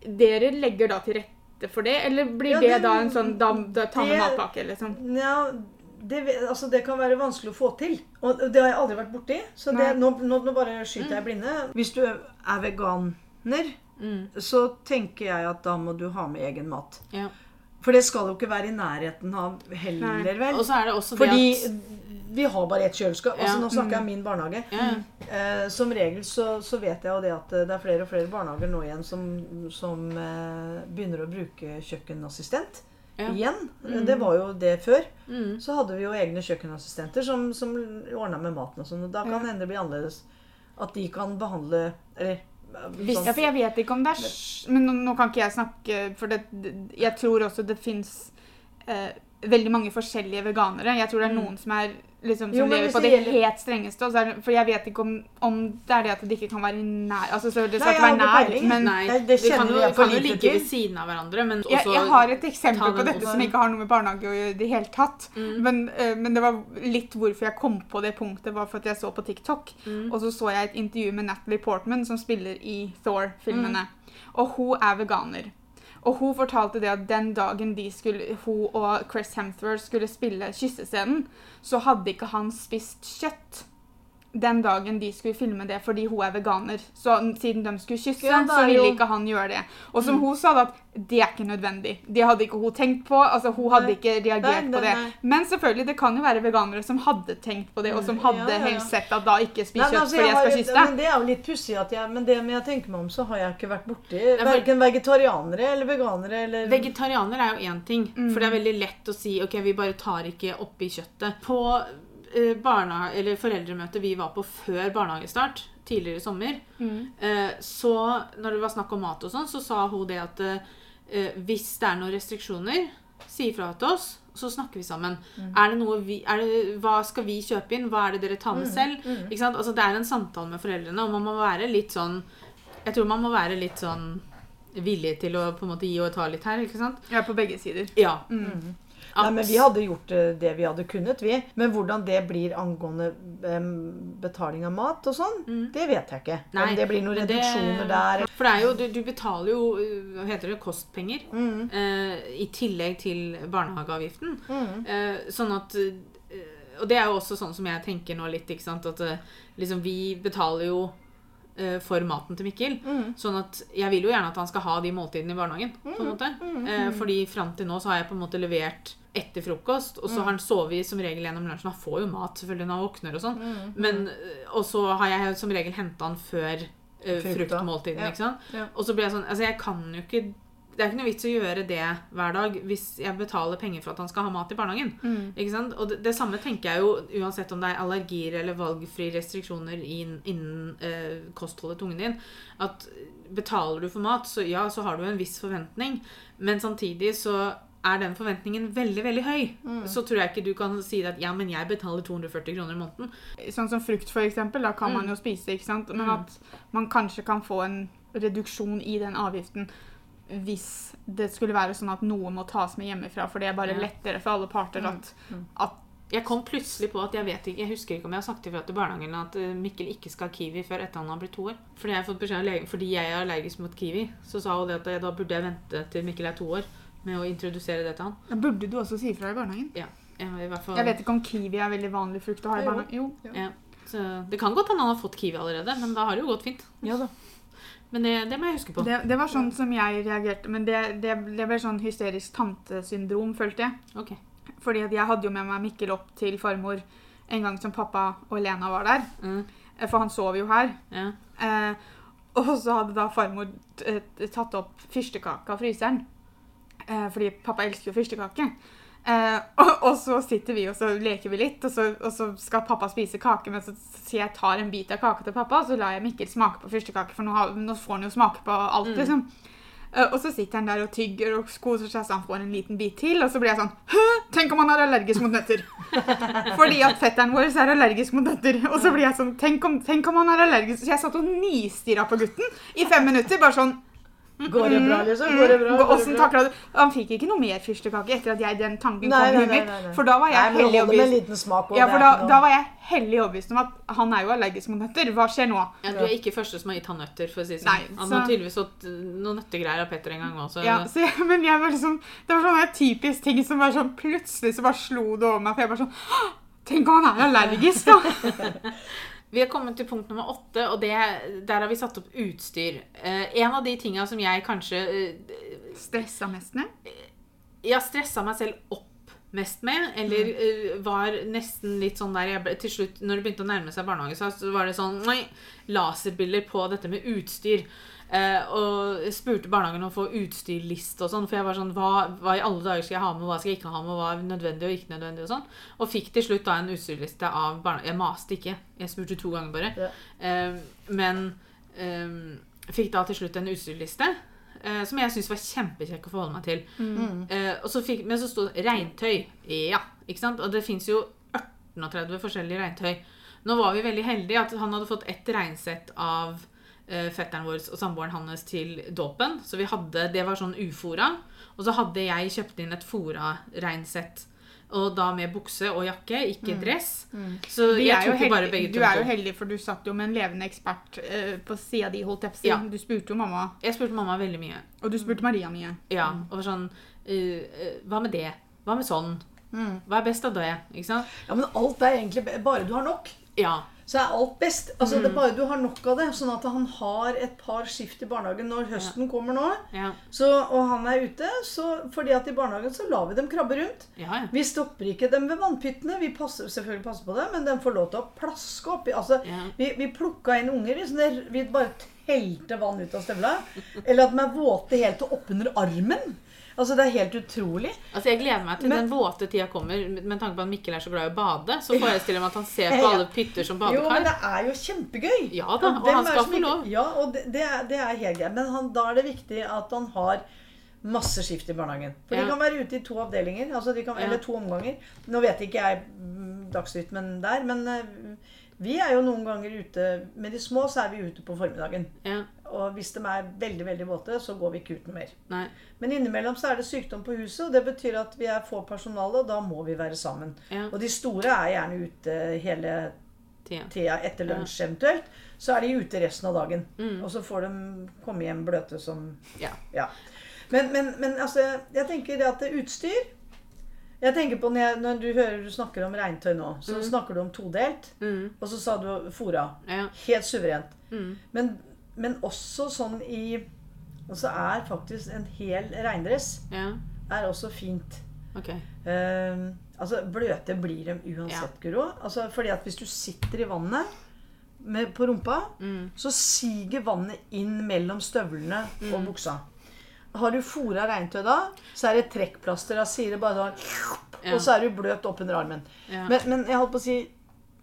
Dere legger da til rette for det, eller blir Ja, det, det- da en sånn da, da ta med matpakke, liksom? Ja, det, altså det kan være vanskelig å få til. Og det har jeg aldri vært borti. Så det, nå, nå, nå bare skyter jeg blinde. Hvis du er veganer, Mm. så tenker jeg at da må du ha med egen mat. Ja. For det skal jo ikke være i nærheten av heller, Nei. vel. Og så er det også Fordi det at vi har bare ett kjøleskap. Altså, Ja. nå snakker jeg om min barnehage. ja, Eh, som regel så, så vet jeg jo det at eh, det er flere og flere barnehager nå igjen som, som eh, begynner å bruke kjøkkenassistent. Ja. Igjen. Det var jo det før. mm. Så hadde vi jo egne kjøkkenassistenter som, som ordna med maten og sånn. Da kan Ja. hende det blir annerledes. At de kan behandle Eller Hvis- Ja, for jeg vet ikke om det er Men nå, nå kan ikke jeg snakke For det, det- jeg tror også det fins eh, veldig mange forskjellige veganere. Jeg tror det er noen som er liksom, som Jo, lever på det gjelder- helt strengeste. Det- for jeg vet ikke om, om det er det at det ikke kan være nær Altså, så det skal ikke være nær, men Nei, det, det de kan jo, kan jo ligge ved siden av hverandre, men jeg, også jeg har et eksempel på dette også. som ikke har noe med barnehage å gjøre i det hele tatt. Mm. Men, uh, men det var litt hvorfor jeg kom på det punktet, var for at jeg så på TikTok. Mm. Og så så jeg et intervju med Natalie Portman, som spiller i Thor-filmene. Mm. Og hun er veganer. Og hun fortalte det at den dagen de skulle, hun og Chris Hemsworth skulle spille kyssescenen, så hadde ikke han spist kjøtt den dagen de skulle filme det fordi hun er veganer. Så siden de skulle kysse, Ja, så ville ikke han gjøre det. Og som hun sa, da, at det er ikke nødvendig. Det hadde ikke hun tenkt på. altså Hun hadde Nei. ikke reagert Nei, på det. nei. Men selvfølgelig, det kan jo være veganere som hadde tenkt på det, og som Mm, hadde ja, ja, ja. helst sett at da ikke spis kjøtt altså, fordi jeg har- skal kysse deg. Men det er jo litt pussig at jeg Men det med jeg tenker meg om, så har jeg ikke vært borti verken vegetarianere eller veganere eller Vegetarianer er jo én ting, Mm. for det er veldig lett å si ok, vi bare tar ikke oppi kjøttet. På eller foreldremøtet vi var på før barnehagestart, tidligere i sommer, Mm. eh, så når det var snakk om mat og sånn, så sa hun det at eh, hvis det er noen restriksjoner, si ifra til oss, så snakker vi sammen. Er det noe vi, er det, hva skal vi kjøpe inn? Hva er det dere tar med selv? Ikke sant? Altså, det er en samtale med foreldrene, og man må være litt sånn Jeg tror man må være litt sånn villig til å på en måte gi og ta litt her, ikke sant? Ja, på begge sider. Ja. Nei, men Vi hadde gjort eh, det vi hadde kunnet, vi. Men hvordan det blir angående betaling av mat og sånn, det vet jeg ikke. Nei, Om det blir noen reduksjoner det- der. For det er jo, du, du betaler jo uh, hva heter det, kostpenger Mm. eh, i tillegg til barnehageavgiften. Mm. Eh, sånn at eh, Og det er jo også sånn som jeg tenker nå litt, ikke sant. At eh, liksom vi betaler jo eh, for maten til Mikkel. Mm. Sånn at jeg vil jo gjerne at han skal ha de måltidene i barnehagen. på en måte. Eh, fordi fram til nå så har jeg på en måte levert etter frokost, og så har han sovet som regel gjennom lunsjen. Han får jo mat selvfølgelig når han våkner og sånn, men eh, Og så har jeg som regel henta han før eh, fruktmåltidene, Ja. ikke sant. Ja. Og så blir jeg sånn Altså, jeg kan jo ikke det er ikke noe vits å gjøre det hver dag hvis jeg betaler penger for at han skal ha mat i barnehagen. Mm. Ikke sant? Og det, det samme tenker jeg jo uansett om det er allergier eller valgfrie restriksjoner inn- innen eh, kostholdet til ungen din. At betaler du for mat, så ja, så har du en viss forventning, men samtidig så er den forventningen veldig veldig høy, så tror jeg ikke du kan si at ja, men jeg betaler 240 kroner i måneden. Sånn som frukt, for eksempel, da kan Mm. man jo spise, ikke sant? Men at man kanskje kan få en reduksjon i den avgiften hvis det skulle være sånn at noen må tas med hjemmefra, for det er bare lettere for alle parter at, at Jeg kom plutselig på at jeg vet ikke, jeg husker ikke om jeg har sagt ifra til barnehagen at eh, Mikkel ikke skal ha kiwi før etter han har blitt to år. Fordi jeg har fått beskjed av legen, fordi jeg er allergisk mot kiwi, så sa hun det at jeg, da burde jeg vente til Mikkel er to år med å introdusere det til han. Da burde du også si ifra i barnehagen. Ja, jeg, i fall, Jeg vet ikke om kiwi er veldig vanlig frukt å ha i Jo. barnehagen. Jo. Ja, så det kan godt hende han har fått kiwi allerede, men da har det jo gått fint. Ja da. Men det, det må jeg huske på. Det, det var sånn som jeg reagerte, men det, det, ble sånn hysterisk tantesyndrom, følte jeg. Okay. Fordi jeg hadde jo med meg Mikkel opp til farmor en gang som pappa og Lena var der. Mm, Eh, For han sov jo her. ja. Eh, og så hadde da farmor eh, tatt opp fyrstekake av fryseren. Eh, fordi pappa elsker jo fyrstekake. Eh, og, og så sitter vi og så leker vi litt, og så, og så skal pappa spise kake. Men så sier jeg tar en bit av kaka til pappa, og så lar jeg Mikkel smake på fyrstekake. For nå, har, nå får han jo smake på alt, Mm. liksom. Eh, og så sitter han der og tygger og koser seg så han får en liten bit til. Og så blir jeg sånn Hø! Tenk om han er allergisk mot nøtter! [LAUGHS] Fordi at fetteren vår er allergisk mot nøtter. Og så blir jeg sånn Tenk om, tenk om han er allergisk Så jeg satt og nistirra på gutten i fem minutter. Bare sånn Går det bra, liksom? Går det bra? Gå- Går det bra? du Han fikk ikke noe mer fyrstekake etter at jeg den tanken Nei, kom i nei, huet mitt. nei, nei. For da var jeg det hellig holder med en overbevist. liten smak. og Ja, for da, da var jeg hellig overbevist om at han er jo allergisk mot nøtter. Hva skjer nå? Ja, du er ikke første som har gitt han nøtter, for å si sånn. Nei, Han har tydeligvis fått eh, noen nøttegreier av Petter en gang også. Ja, så men jeg var liksom, Det var sånn typisk ting som var sånn plutselig så bare slo det over meg. For jeg bare sånn Tenk om han er allergisk, da! [LAUGHS] Vi har kommet til punkt nummer åtte, og det, der har vi satt opp utstyr. Eh, en av de tinga som jeg kanskje eh, Stressa mest med. Ja, stressa meg selv opp mest med, eller eh, var nesten litt sånn der jeg ble, Til slutt, når det begynte å nærme seg barnehage, så så var det sånn Nei, laserbilder på dette med utstyr. Eh, og spurte barnehagen om å få utstyrliste og sånn, for jeg var sånn hva, hva i alle dager skal jeg ha med, hva skal jeg ikke ha med, hva er nødvendig og ikke nødvendig og sånn. Og fikk til slutt da en utstyrliste av barnehagen. Jeg maste ikke, jeg spurte to ganger bare. Ja. Eh, men eh, fikk da til slutt en utstyrliste. eh, som jeg syntes var kjempekjekk å forholde meg til. Mm. Eh, så fikk, men så sto det regntøy. Ja, ikke sant? Og det fins jo 38 forskjellige regntøy. Nå var vi veldig heldige at han hadde fått ett regnsett av fetteren vår og samboeren hans til dåpen. Så vi hadde, det var sånn ufora. Og så hadde jeg kjøpt inn et fora reinsett. Og da med bukse og jakke, ikke dress. Så Vi jeg jo tok jo bare begge begge du er jo heldig, for du satt jo med en levende ekspert uh, på sida di, holdt jeg. Ja. Du spurte jo mamma, Jeg spurte mamma veldig mye. og du spurte Maria mye. Ja, og var sånn eh, eh, Hva med det? Hva med sånn? Mm. Hva er best av det? Ikke sant? Ja, men alt er egentlig bare du har nok. Ja. Så er alt best. Altså, det er bare du har nok av det, sånn at han har et par skift i barnehagen når høsten kommer nå. Ja. Så, og han er ute, så fordi at i barnehagen så lar vi dem krabbe rundt. Ja, ja. Vi stopper ikke dem ved vannpyttene. Vi passer selvfølgelig passer på det, men de får lov til å plaske oppi. Altså, Ja. vi, vi plukka inn unger. Sånn der, vi bare helte vann ut av støvla. Eller at de er våte helt til oppunder armen. Altså, det er helt utrolig. Altså, Jeg gleder meg til Men- den våte tida kommer, med tanke på at Mikkel er så glad i å bade. Så forestiller jeg meg at han ser på alle pytter som Jo, men det er jo kjempegøy. Ja da, og han skal få lov. Ja, og det, det, er, det er helt greit. Men han, da er det viktig at han har masse skift i barnehagen. For Ja. de kan være ute i to avdelinger, altså de kan, Ja. eller to omganger. Nå vet ikke jeg mm, dagsrytmen der, men eh, vi er jo noen ganger ute Med de små så er vi ute på formiddagen. Ja. Og hvis de er veldig veldig våte, så går vi ikke ut noe mer. Nei. Men innimellom så er det sykdom på huset, og det betyr at vi er få personale, og da må vi være sammen. Ja. Og de store er gjerne ute hele Tida. etter lunsj eventuelt. Så er de ute resten av dagen. Mm. Og så får de komme hjem bløte som Ja. Ja. Men, men, men altså, jeg tenker det at det er utstyr Jeg tenker på når, jeg, når du hører du snakker om regntøy nå, så snakker du om todelt. Mm. Og så sa du fora. Ja. Helt suverent. Mm. Men, men også sånn i Altså er faktisk en hel regndress ja. er også fint. Ok. Uh, altså Bløte blir de uansett, Guro. Altså, fordi at hvis du sitter i vannet med, på rumpa, Mm. så siger vannet inn mellom støvlene Mm. og buksa. Har du fôra regntøy da, så er det trekkplaster. Da sier det bare sånn Ja. Og så er du bløt oppunder armen. Ja. Men, men jeg holdt på å si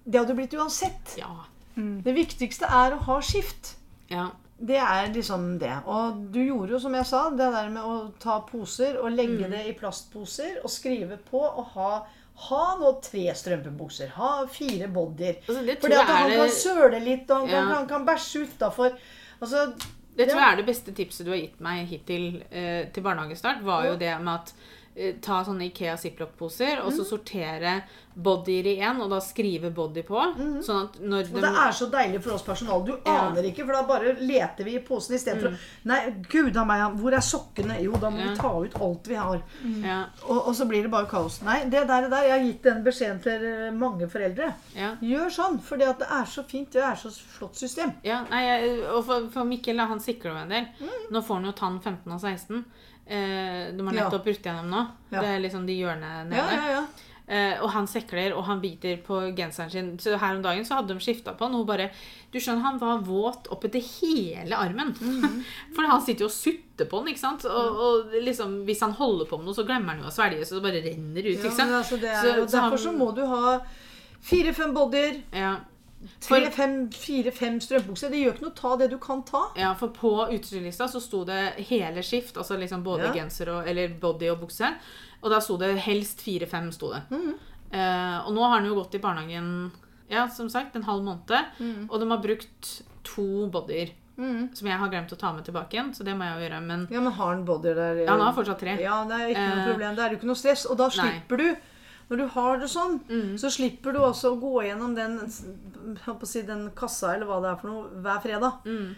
Det hadde blitt uansett. Ja. Det viktigste er å ha skift. Ja. Det er liksom det. Og du gjorde jo, som jeg sa, det der med å ta poser og Mm. legge det i plastposer og skrive på og ha ha nå tre strømpebukser. Ha fire bodyer. Altså, det Fordi at han er kan søle litt, og han kan, Ja. kan, kan bæsje utafor. Altså, Det tror Ja. jeg er det beste tipset du har gitt meg hittil eh, til barnehagestart. Var jo det med at ta sånne Ikea ziplock-poser, og Mm. så sortere bodyer i én, og da skrive body på. Sånn at når Mm. og det er så deilig for oss personal. Du Ja. aner ikke, for da bare leter vi i posen istedenfor mm. å Nei, gud a meg, hvor er sokkene? Jo, da må Ja. vi ta ut alt vi har. Ja, Og, og så blir det bare kaos. Nei, det der, det der. Jeg har gitt den beskjeden til eh, mange foreldre. ja. Gjør sånn, for det er så fint. Det er så flott system. Ja, nei, jeg, og for, for Mikkel, han sikler jo en del. Mm. Nå får han jo tann 15 og 16. Eh, de har nettopp brutt gjennom nå. Det er liksom de hjørnene nede. Ja, ja, ja. Eh, og han sekler, og han biter på genseren sin. Så her om dagen så hadde de skifta på han, og hun bare Du skjønner, han var våt oppetter hele armen. Mhm. [LAUGHS] For han sitter jo og sutter på den, ikke sant. Og, og liksom, hvis han holder på med noe, så glemmer han jo å svelge, så det bare renner ut. ikke sant? Ja, altså, er, Så- så derfor han- så må du ha fire-fem bodyer, Ja. Fire-fem strømpebukser. Det gjør ikke noe ta det du kan ta. Ja, for på utstyrslista så sto det hele skift, altså liksom både Ja. genser og, eller body og bukse. Og da sto det helst fire-fem, sto det. Mhm. Eh, og nå har den jo gått i barnehagen, ja, som sagt, en halv måned. Mm. Og de har brukt to bodyer, som jeg har glemt å ta med tilbake igjen, så det må jeg jo gjøre. Men Ja, men har han bodyer der? ja, han har fortsatt tre. Ja, det er ikke noe Eh, problem. Det er jo ikke noe stress. Og da nei. slipper du Når du har det sånn, Mm. så slipper du også å gå gjennom den, si, den kassa eller hva det er for noe hver fredag. Mm.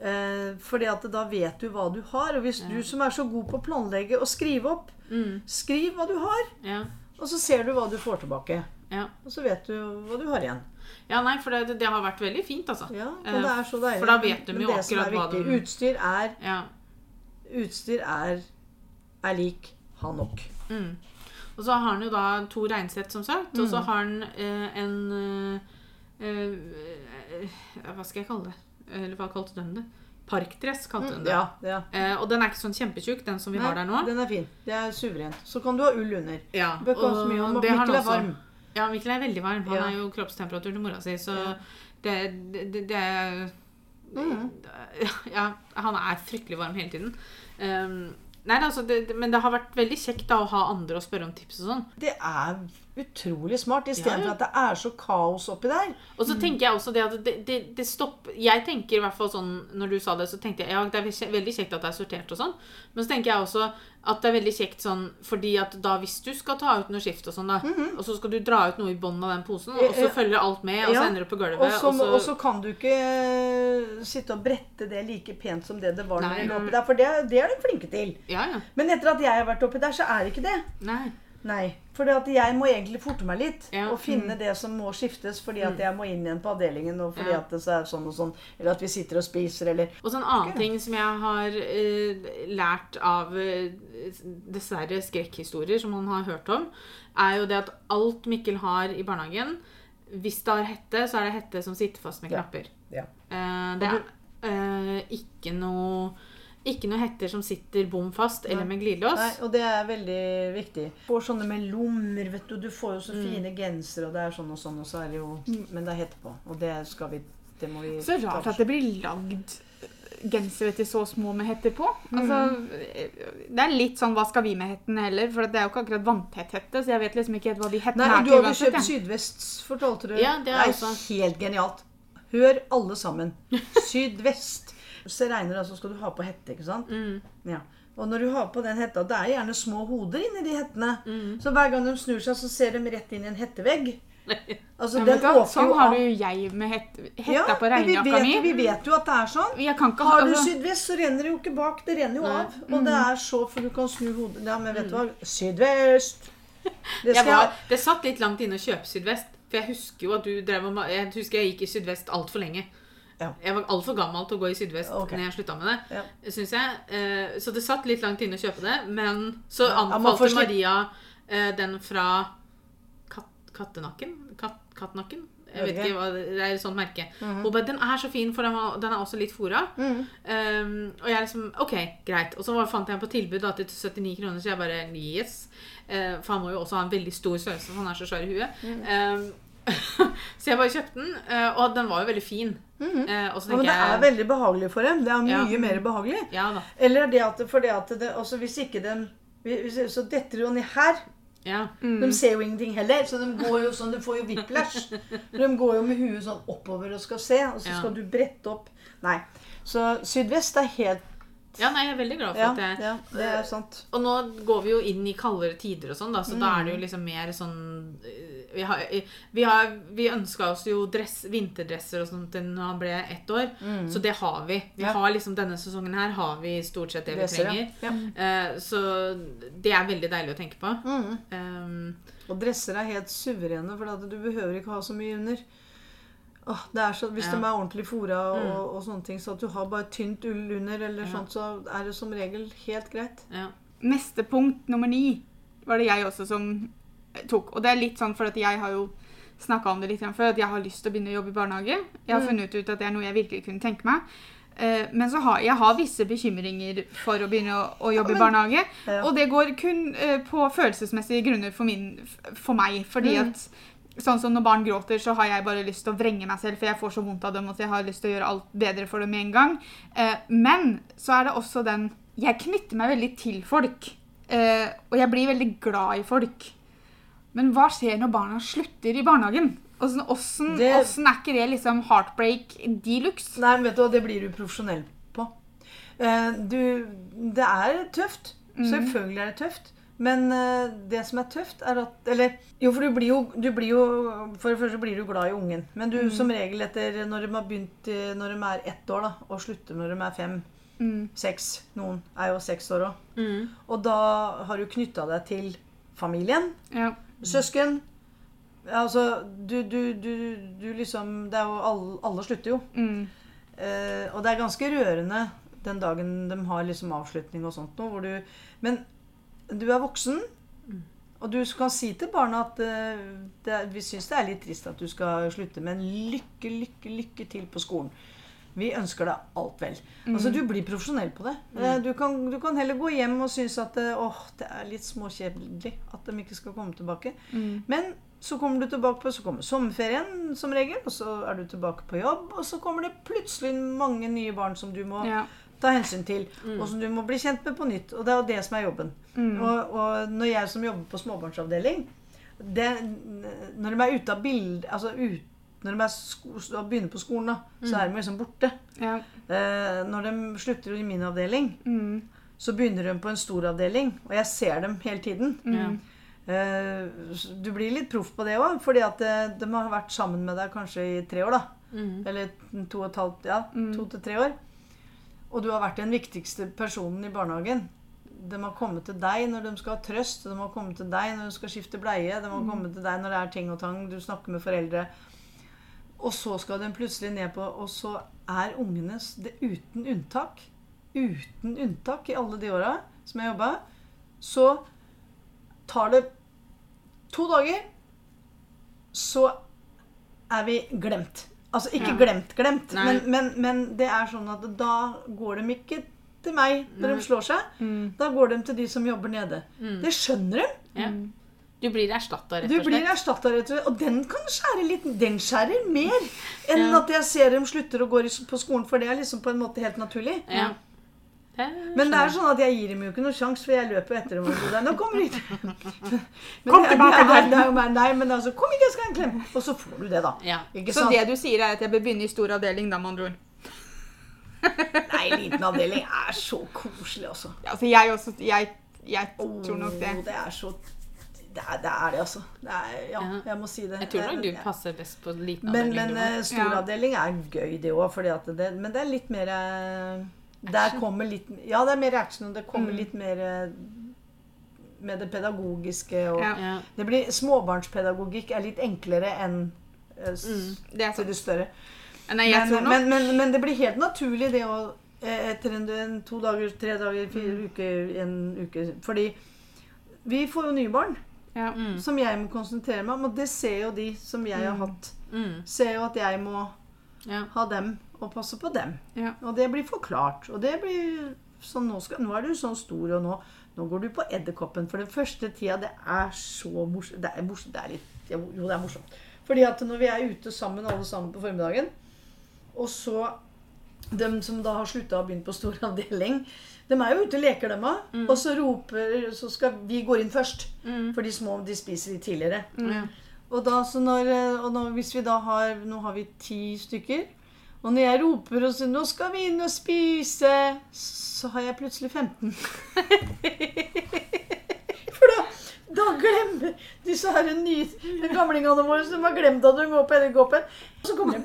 Eh, fordi at da vet du hva du har. Og hvis du som er så god på å planlegge og skrive opp, Mm. skriv hva du har. Ja. Og så ser du hva du får tilbake. Ja. Og så vet du hva du har igjen. ja, nei, for det, det har vært veldig fint, altså. Ja, og Eh, det er så deilig. For da vet de Men jo som akkurat hva de Utstyr er, ja. utstyr er, er lik ha nok. Mm. Og så har han jo da to reinsett, som sagt. Og Mm. så har han eh, en eh, eh, Hva skal jeg kalle det? Eller hva kalte de det? Parkdress kalte hun det. Ja, ja. Eh, og den er ikke sånn kjempetjukk, den som vi har der nå. Den er fin. Det er suverent. Så kan du ha ull under. Ja, bør ikke ha så mye om det Mikkel er varm. Ja, Mikkel er veldig varm. Han Ja. er jo kroppstemperatur til mora si, så Ja. det, det, det, det er mm. [LAUGHS] Ja, han er fryktelig varm hele tiden. Um, nei, altså, det, men det har vært veldig kjekt da å ha andre å spørre om tips og sånn. Det er utrolig smart, istedenfor Ja, For at det er så kaos oppi der. Og så tenker jeg også det at det, det, det stopper Jeg tenker i hvert fall sånn Når du sa det, så tenkte jeg ja, det er veldig kjekt at det er sortert og sånn. Men så tenker jeg også at det er veldig kjekt sånn fordi at da hvis du skal ta ut noe skift og sånn, da, og så skal du dra ut noe i bånden av den posen, og så følger alt med, og så ender du på gulvet, Og så, og så og så kan du ikke eh, sitte og brette det like pent som det det var når du det lå oppi der, for det, det er du flinke til. Ja, ja. Men etter at jeg har vært oppi der, så er det ikke det. Nei. Nei. For jeg må egentlig forte meg litt Ja. og finne det som må skiftes fordi at jeg må inn igjen på avdelingen, og fordi Ja. at det er sånn og sånn, eller at vi sitter og spiser, eller Og så en annen ting som jeg har uh, lært av uh, dessverre skrekkhistorier som man har hørt om, er jo det at alt Mikkel har i barnehagen Hvis det har hette, så er det hette som sitter fast med Ja. knapper. Ja. Uh, det er ikke noe ikke noe hetter som sitter bom fast, eller med glidelås. Nei, og det er veldig viktig. Får sånne med lommer, vet du. Du får jo så Mm. fine gensere, og det er sånn og sånn, og så er det jo Men det er hette på. Og det skal vi Det må vi Så rart at det blir lagd gensere til så små med hetter på. Altså, Det er litt sånn hva skal vi med hettene heller? For det er jo ikke akkurat vanntett hette, så jeg vet liksom ikke helt hva de hettene Nei, er du har jo kjøpt sydvest, fortalte du. Ja, det er er også- helt genialt. Hør alle sammen. Sydvest. Så regner det, så skal du ha på hette, ikke sant? Mm. Ja. Og når du har på den hetta, det er gjerne små hoder inni de hettene. Mm. Så hver gang de snur seg, så ser de rett inn i en hettevegg. [LAUGHS] Altså, Ja, du sånn har du jo jeg med hette, hetta Ja, på regnjakka vet, mi. vi vet jo at det er sånn. Ikke ha Har du altså, sydvest, så renner det jo ikke bak. Det renner jo Nei. av. Og det er så, for du kan snu hodet Ja, men vet du hva? Sydvest! [LAUGHS] Det var, det satt litt langt inne å kjøpe sydvest. For jeg husker jo at du drev og Jeg husker jeg gikk i sydvest altfor lenge. Ja. Jeg var altfor gammel til å gå i sydvest okay. når jeg slutta med det. Ja. Synes jeg. Eh, Så det satt litt langt inne å kjøpe det. Men så anbefalte ja, Maria eh, den fra kat, Kattenakken? Kat, kattnakken? Jeg vet ikke hva det er et sånt merke. Hun bare 'Den er så fin, for den, var, den er også litt fora'. Mhm. Um, og jeg liksom OK, greit. Og så var, fant jeg den på tilbud da, til 79 kroner, så jeg bare yes. Uh, for han må jo også ha en veldig stor størrelse, for han er så svær i huet. Um, [LAUGHS] så jeg bare kjøpte den, eh, og den var jo veldig fin. Eh, og så Ja, men det er jeg veldig behagelig for dem. Det er Ja. mye mer behagelig. Ja da. Eller det at, for det at det, også hvis ikke den hvis, Så detter jo ned her. Ja. De ser jo ingenting heller, så de går jo sånn, de får jo whiplash. De går jo med huet sånn oppover og skal se, og så Ja. skal du brette opp Nei. Så sydvest er helt ja, nei, jeg er veldig glad for Ja, at jeg ja det er sant. Og nå går vi jo inn i kaldere tider og sånn, da, så da er det Mm. jo liksom mer sånn eh, Vi, har, eh, vi, har, vi ønska oss jo dress, vinterdresser og sånt til når han ble ett år, så det har vi. Vi Mm. Ja. har liksom Denne sesongen her har vi stort sett det vi Dresser, trenger. ja. Ja. Eh, så det er veldig deilig å tenke på. Mm. Um, Og dresser er helt suverene, for at du behøver ikke ha så mye under. Er så, hvis Ja. Mm. de er ordentlig fora og, og sånne ting, så at du har bare tynt ull under, eller Ja. sånt, så er det som regel helt greit. ja. Neste punkt, nummer ni, var det jeg også som eh, tok. Og det er litt sånn for at jeg har jo snakka om det litt før, at jeg har lyst til å begynne å jobbe i barnehage. Jeg har Mm. funnet ut at det er noe jeg virkelig kunne tenke meg. Eh, Men så har jeg har visse bekymringer for å begynne å, å jobbe men- i barnehage. Ja. Og det går kun eh, på følelsesmessige grunner for, min, for meg. Fordi Mm. at sånn som når barn gråter, så har jeg bare lyst til å vrenge meg selv, for jeg får så vondt av dem, at jeg har lyst til å gjøre alt bedre for dem med en gang. Eh, men så er det også den Jeg knytter meg veldig til folk. Eh, og jeg blir veldig glad i folk. Men hva skjer når barna slutter i barnehagen? Åssen sånn, Det- er ikke det liksom heartbreak de luxe? Nei, men vet du hva, det blir du profesjonell på. Eh, Du, det er tøft. Selvfølgelig er det tøft. Men eh, det som er tøft, er at Eller jo, for du blir jo, du blir jo For det første blir du glad i ungen. Men du som regel etter når de har begynt eh, når de er ett år, da, og slutter når de er fem, Mm. seks Noen er jo seks år òg. Mm. Og da har du knytta deg til familien. Ja. Søsken. Altså, du, du, du, du liksom Det er jo alle, alle slutter jo. Mm. Eh, og det er ganske rørende den dagen de har liksom avslutning og sånt noe, hvor du Men du er voksen, og du kan si til barna at eh, det, vi syns det er litt trist at du skal slutte, men lykke, lykke, lykke til på skolen. Vi ønsker deg alt vel. Altså, Du blir profesjonell på det. Mm. Du, kan, du kan heller gå hjem og synes at eh, åh, det er litt småkjedelig at de ikke skal komme tilbake. Mm. Men så kommer du tilbake på, så kommer sommerferien som regel, og så er du tilbake på jobb, og så kommer det plutselig mange nye barn som du må Ja. Ta hensyn til, og som du må bli kjent med på nytt. Og det er jo det som er jobben. Mm. Og, og når jeg som jobber på småbarnsavdeling det, Når de er ute av bildet altså ut, Når de er sko, begynner på skolen, da, så er de liksom borte. Ja. Eh, når de slutter i min avdeling, Mm. så begynner de på en stor avdeling, og jeg ser dem hele tiden. Mm. Eh, Du blir litt proff på det òg, fordi at eh, de har vært sammen med deg kanskje i tre år. da. Mm. Eller to og et halvt, ja, Mm. to til tre år. Og du har vært den viktigste personen i barnehagen. de har kommet til deg når de skal ha trøst, de har kommet til deg når de skal skifte bleie, de har kommet til deg når det er ting og tang, du snakker med foreldre. Og så skal de plutselig ned på Og så er ungenes det uten unntak, uten unntak i alle de åra som jeg jobba, så tar det to dager, så er vi glemt. Altså ikke Ja. glemt, glemt, men, men, men det er sånn at da går de ikke til meg når Nei. de slår seg. Mm. Da går de til de som jobber nede. Mm. Det skjønner de. Ja. Du blir erstatta, rett Du og blir slett. erstatta, rett og slett. Og den kan skjære litt Den skjærer mer enn Ja. at jeg ser dem slutter å gå på skolen, for det er liksom på en måte helt naturlig. Ja. Men det er sånn at jeg gir dem jo ikke noe sjanse, for jeg løper etter dem. og sier, Nå kommer de [LAUGHS] Kom tilbake her. det Nei, men altså, kom ikke, jeg skal ha en klem. Og så får du det, da. Ja. Ikke Så sant? det du sier, er at jeg bør begynne i stor avdeling, da, med andre ord. [LAUGHS] Nei, liten avdeling er så koselig, altså. Ja, Altså, jeg også Jeg, jeg tror nok det. Oh, det er så det er, det er det, altså. Det er, ja, Ja. jeg må si det. Jeg tror nok du passer best på liten avdeling. men men også. eh, stor avdeling er gøy, det òg. Men det er litt mer eh, Der kommer litt Ja, det er mer action, og det kommer Mm. litt mer eh, med det pedagogiske og Ja. det blir, Småbarnspedagogikk er litt enklere enn eh, Mm. Det er til det større. Nei, jeg Men, tror nok men, men, men det blir helt naturlig, det å eh, Etter en, en to dager, tre dager, fire Mm. uker, en uke Fordi vi får jo nye barn ja. Mm. som jeg må konsentrere meg om, og det ser jo de som jeg har Mm. hatt. Mm. Ser jo at jeg må Ja. ha dem og passe på dem. Ja. Og det blir forklart. Og det blir sånn nå, skal, nå er du sånn stor, og nå, nå går du på edderkoppen. For den første tida, det er så morsomt. Det er morsomt. Det er litt, jo, det er morsomt. Fordi at når vi er ute sammen, alle sammen på formiddagen, og så dem som da har slutta og begynt på stor avdeling, de er jo ute og leker, dem òg. Og så roper Så skal vi gå inn først. Mm. For de små de spiser litt tidligere. Mm. Og, da, så når, og når, hvis vi da har Nå har vi ti stykker. Og når jeg roper og sier 'Nå skal vi inn og spise', så har jeg plutselig 15. [LAUGHS] For da, da glemmer disse her nye gamlingene våre som har glemt at de går på edderkoppen. Og så kommer de.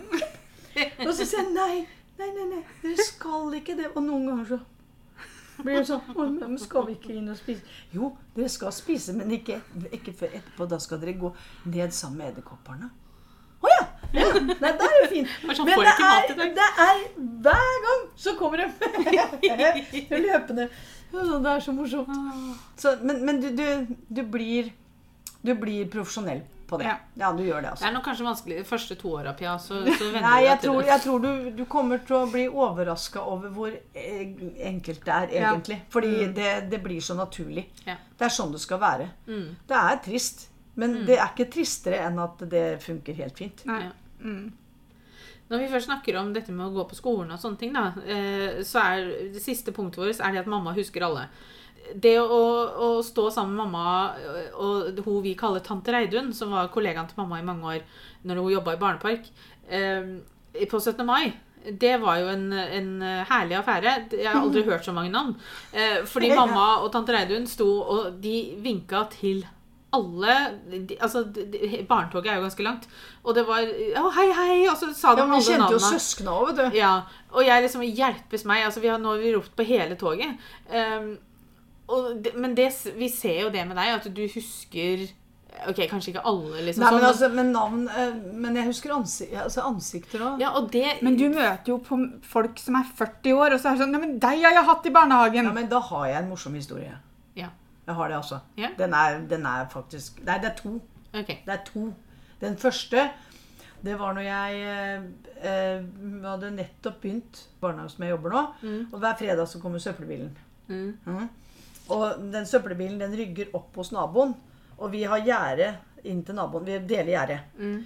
Og så sier jeg nei, nei, nei, nei, dere skal ikke det. Og noen ganger så blir det sånn men Skal vi ikke inn og spise? Jo, dere skal spise, men ikke, ikke før etterpå. Da skal dere gå ned sammen med edderkopperne. Å ja! Ja. Nei, det er jo fint. [LAUGHS] Men det er, det er hver gang så kommer de [LAUGHS] løpende. Det er så morsomt. Så, men men du, du, du blir Du blir profesjonell på det. Ja. Ja, du gjør det, altså. Det er nok kanskje vanskelig de første to åra, Pia. Så, så venner Nei, jeg tror, jeg tror du, du kommer til å bli overraska over hvor enkelt det er, Ja. egentlig. Fordi Mm. det, det blir så naturlig. Ja. Det er sånn det skal være. Mm. Det er trist. Men det er ikke tristere enn at det funker helt fint. Nei. Ja. Mm. Når vi først snakker om dette med å gå på skolen og sånne ting, da, eh, så er det siste punktet vårt er det at mamma husker alle. Det å, å stå sammen med mamma eh, og hun vi kaller tante Reidun, som var kollegaen til mamma i mange år når hun jobba i barnepark, eh, på 17. mai det var jo en, en herlig affære. Jeg har aldri [LAUGHS] hørt så mange navn. Eh, fordi mamma og tante Reidun sto og de vinka til alle de, Altså, de, de, barnetoget er jo ganske langt. Og det var Å, hei, hei! Og så sa de Ja, men Vi alle kjente jo navnene. søskna òg, vet du. Ja, og jeg liksom Hjelpes meg. altså vi har, Nå har vi ropt på hele toget. Um, og det, men det, vi ser jo det med deg, at du husker Ok, kanskje ikke alle, liksom. Nei, sånn, men, altså, men navn eh, Men jeg husker ansik altså, ansikter òg. ja, Men du møter jo på folk som er 40 år, og så er det sånn Nei, men deg har jeg hatt i barnehagen. Ja, men da har jeg en morsom historie. Jeg har det, altså. Ja. Den, er, den er faktisk Nei, det er to. Okay. Det er to. Den første, det var når jeg eh, eh, hadde nettopp begynt barnehage som jeg jobber nå. Mm. Og hver fredag så kommer søppelbilen. Mm. Mm. Og den søppelbilen den rygger opp hos naboen. Og vi har gjerde inn til naboen. Vi deler gjerde. Mm.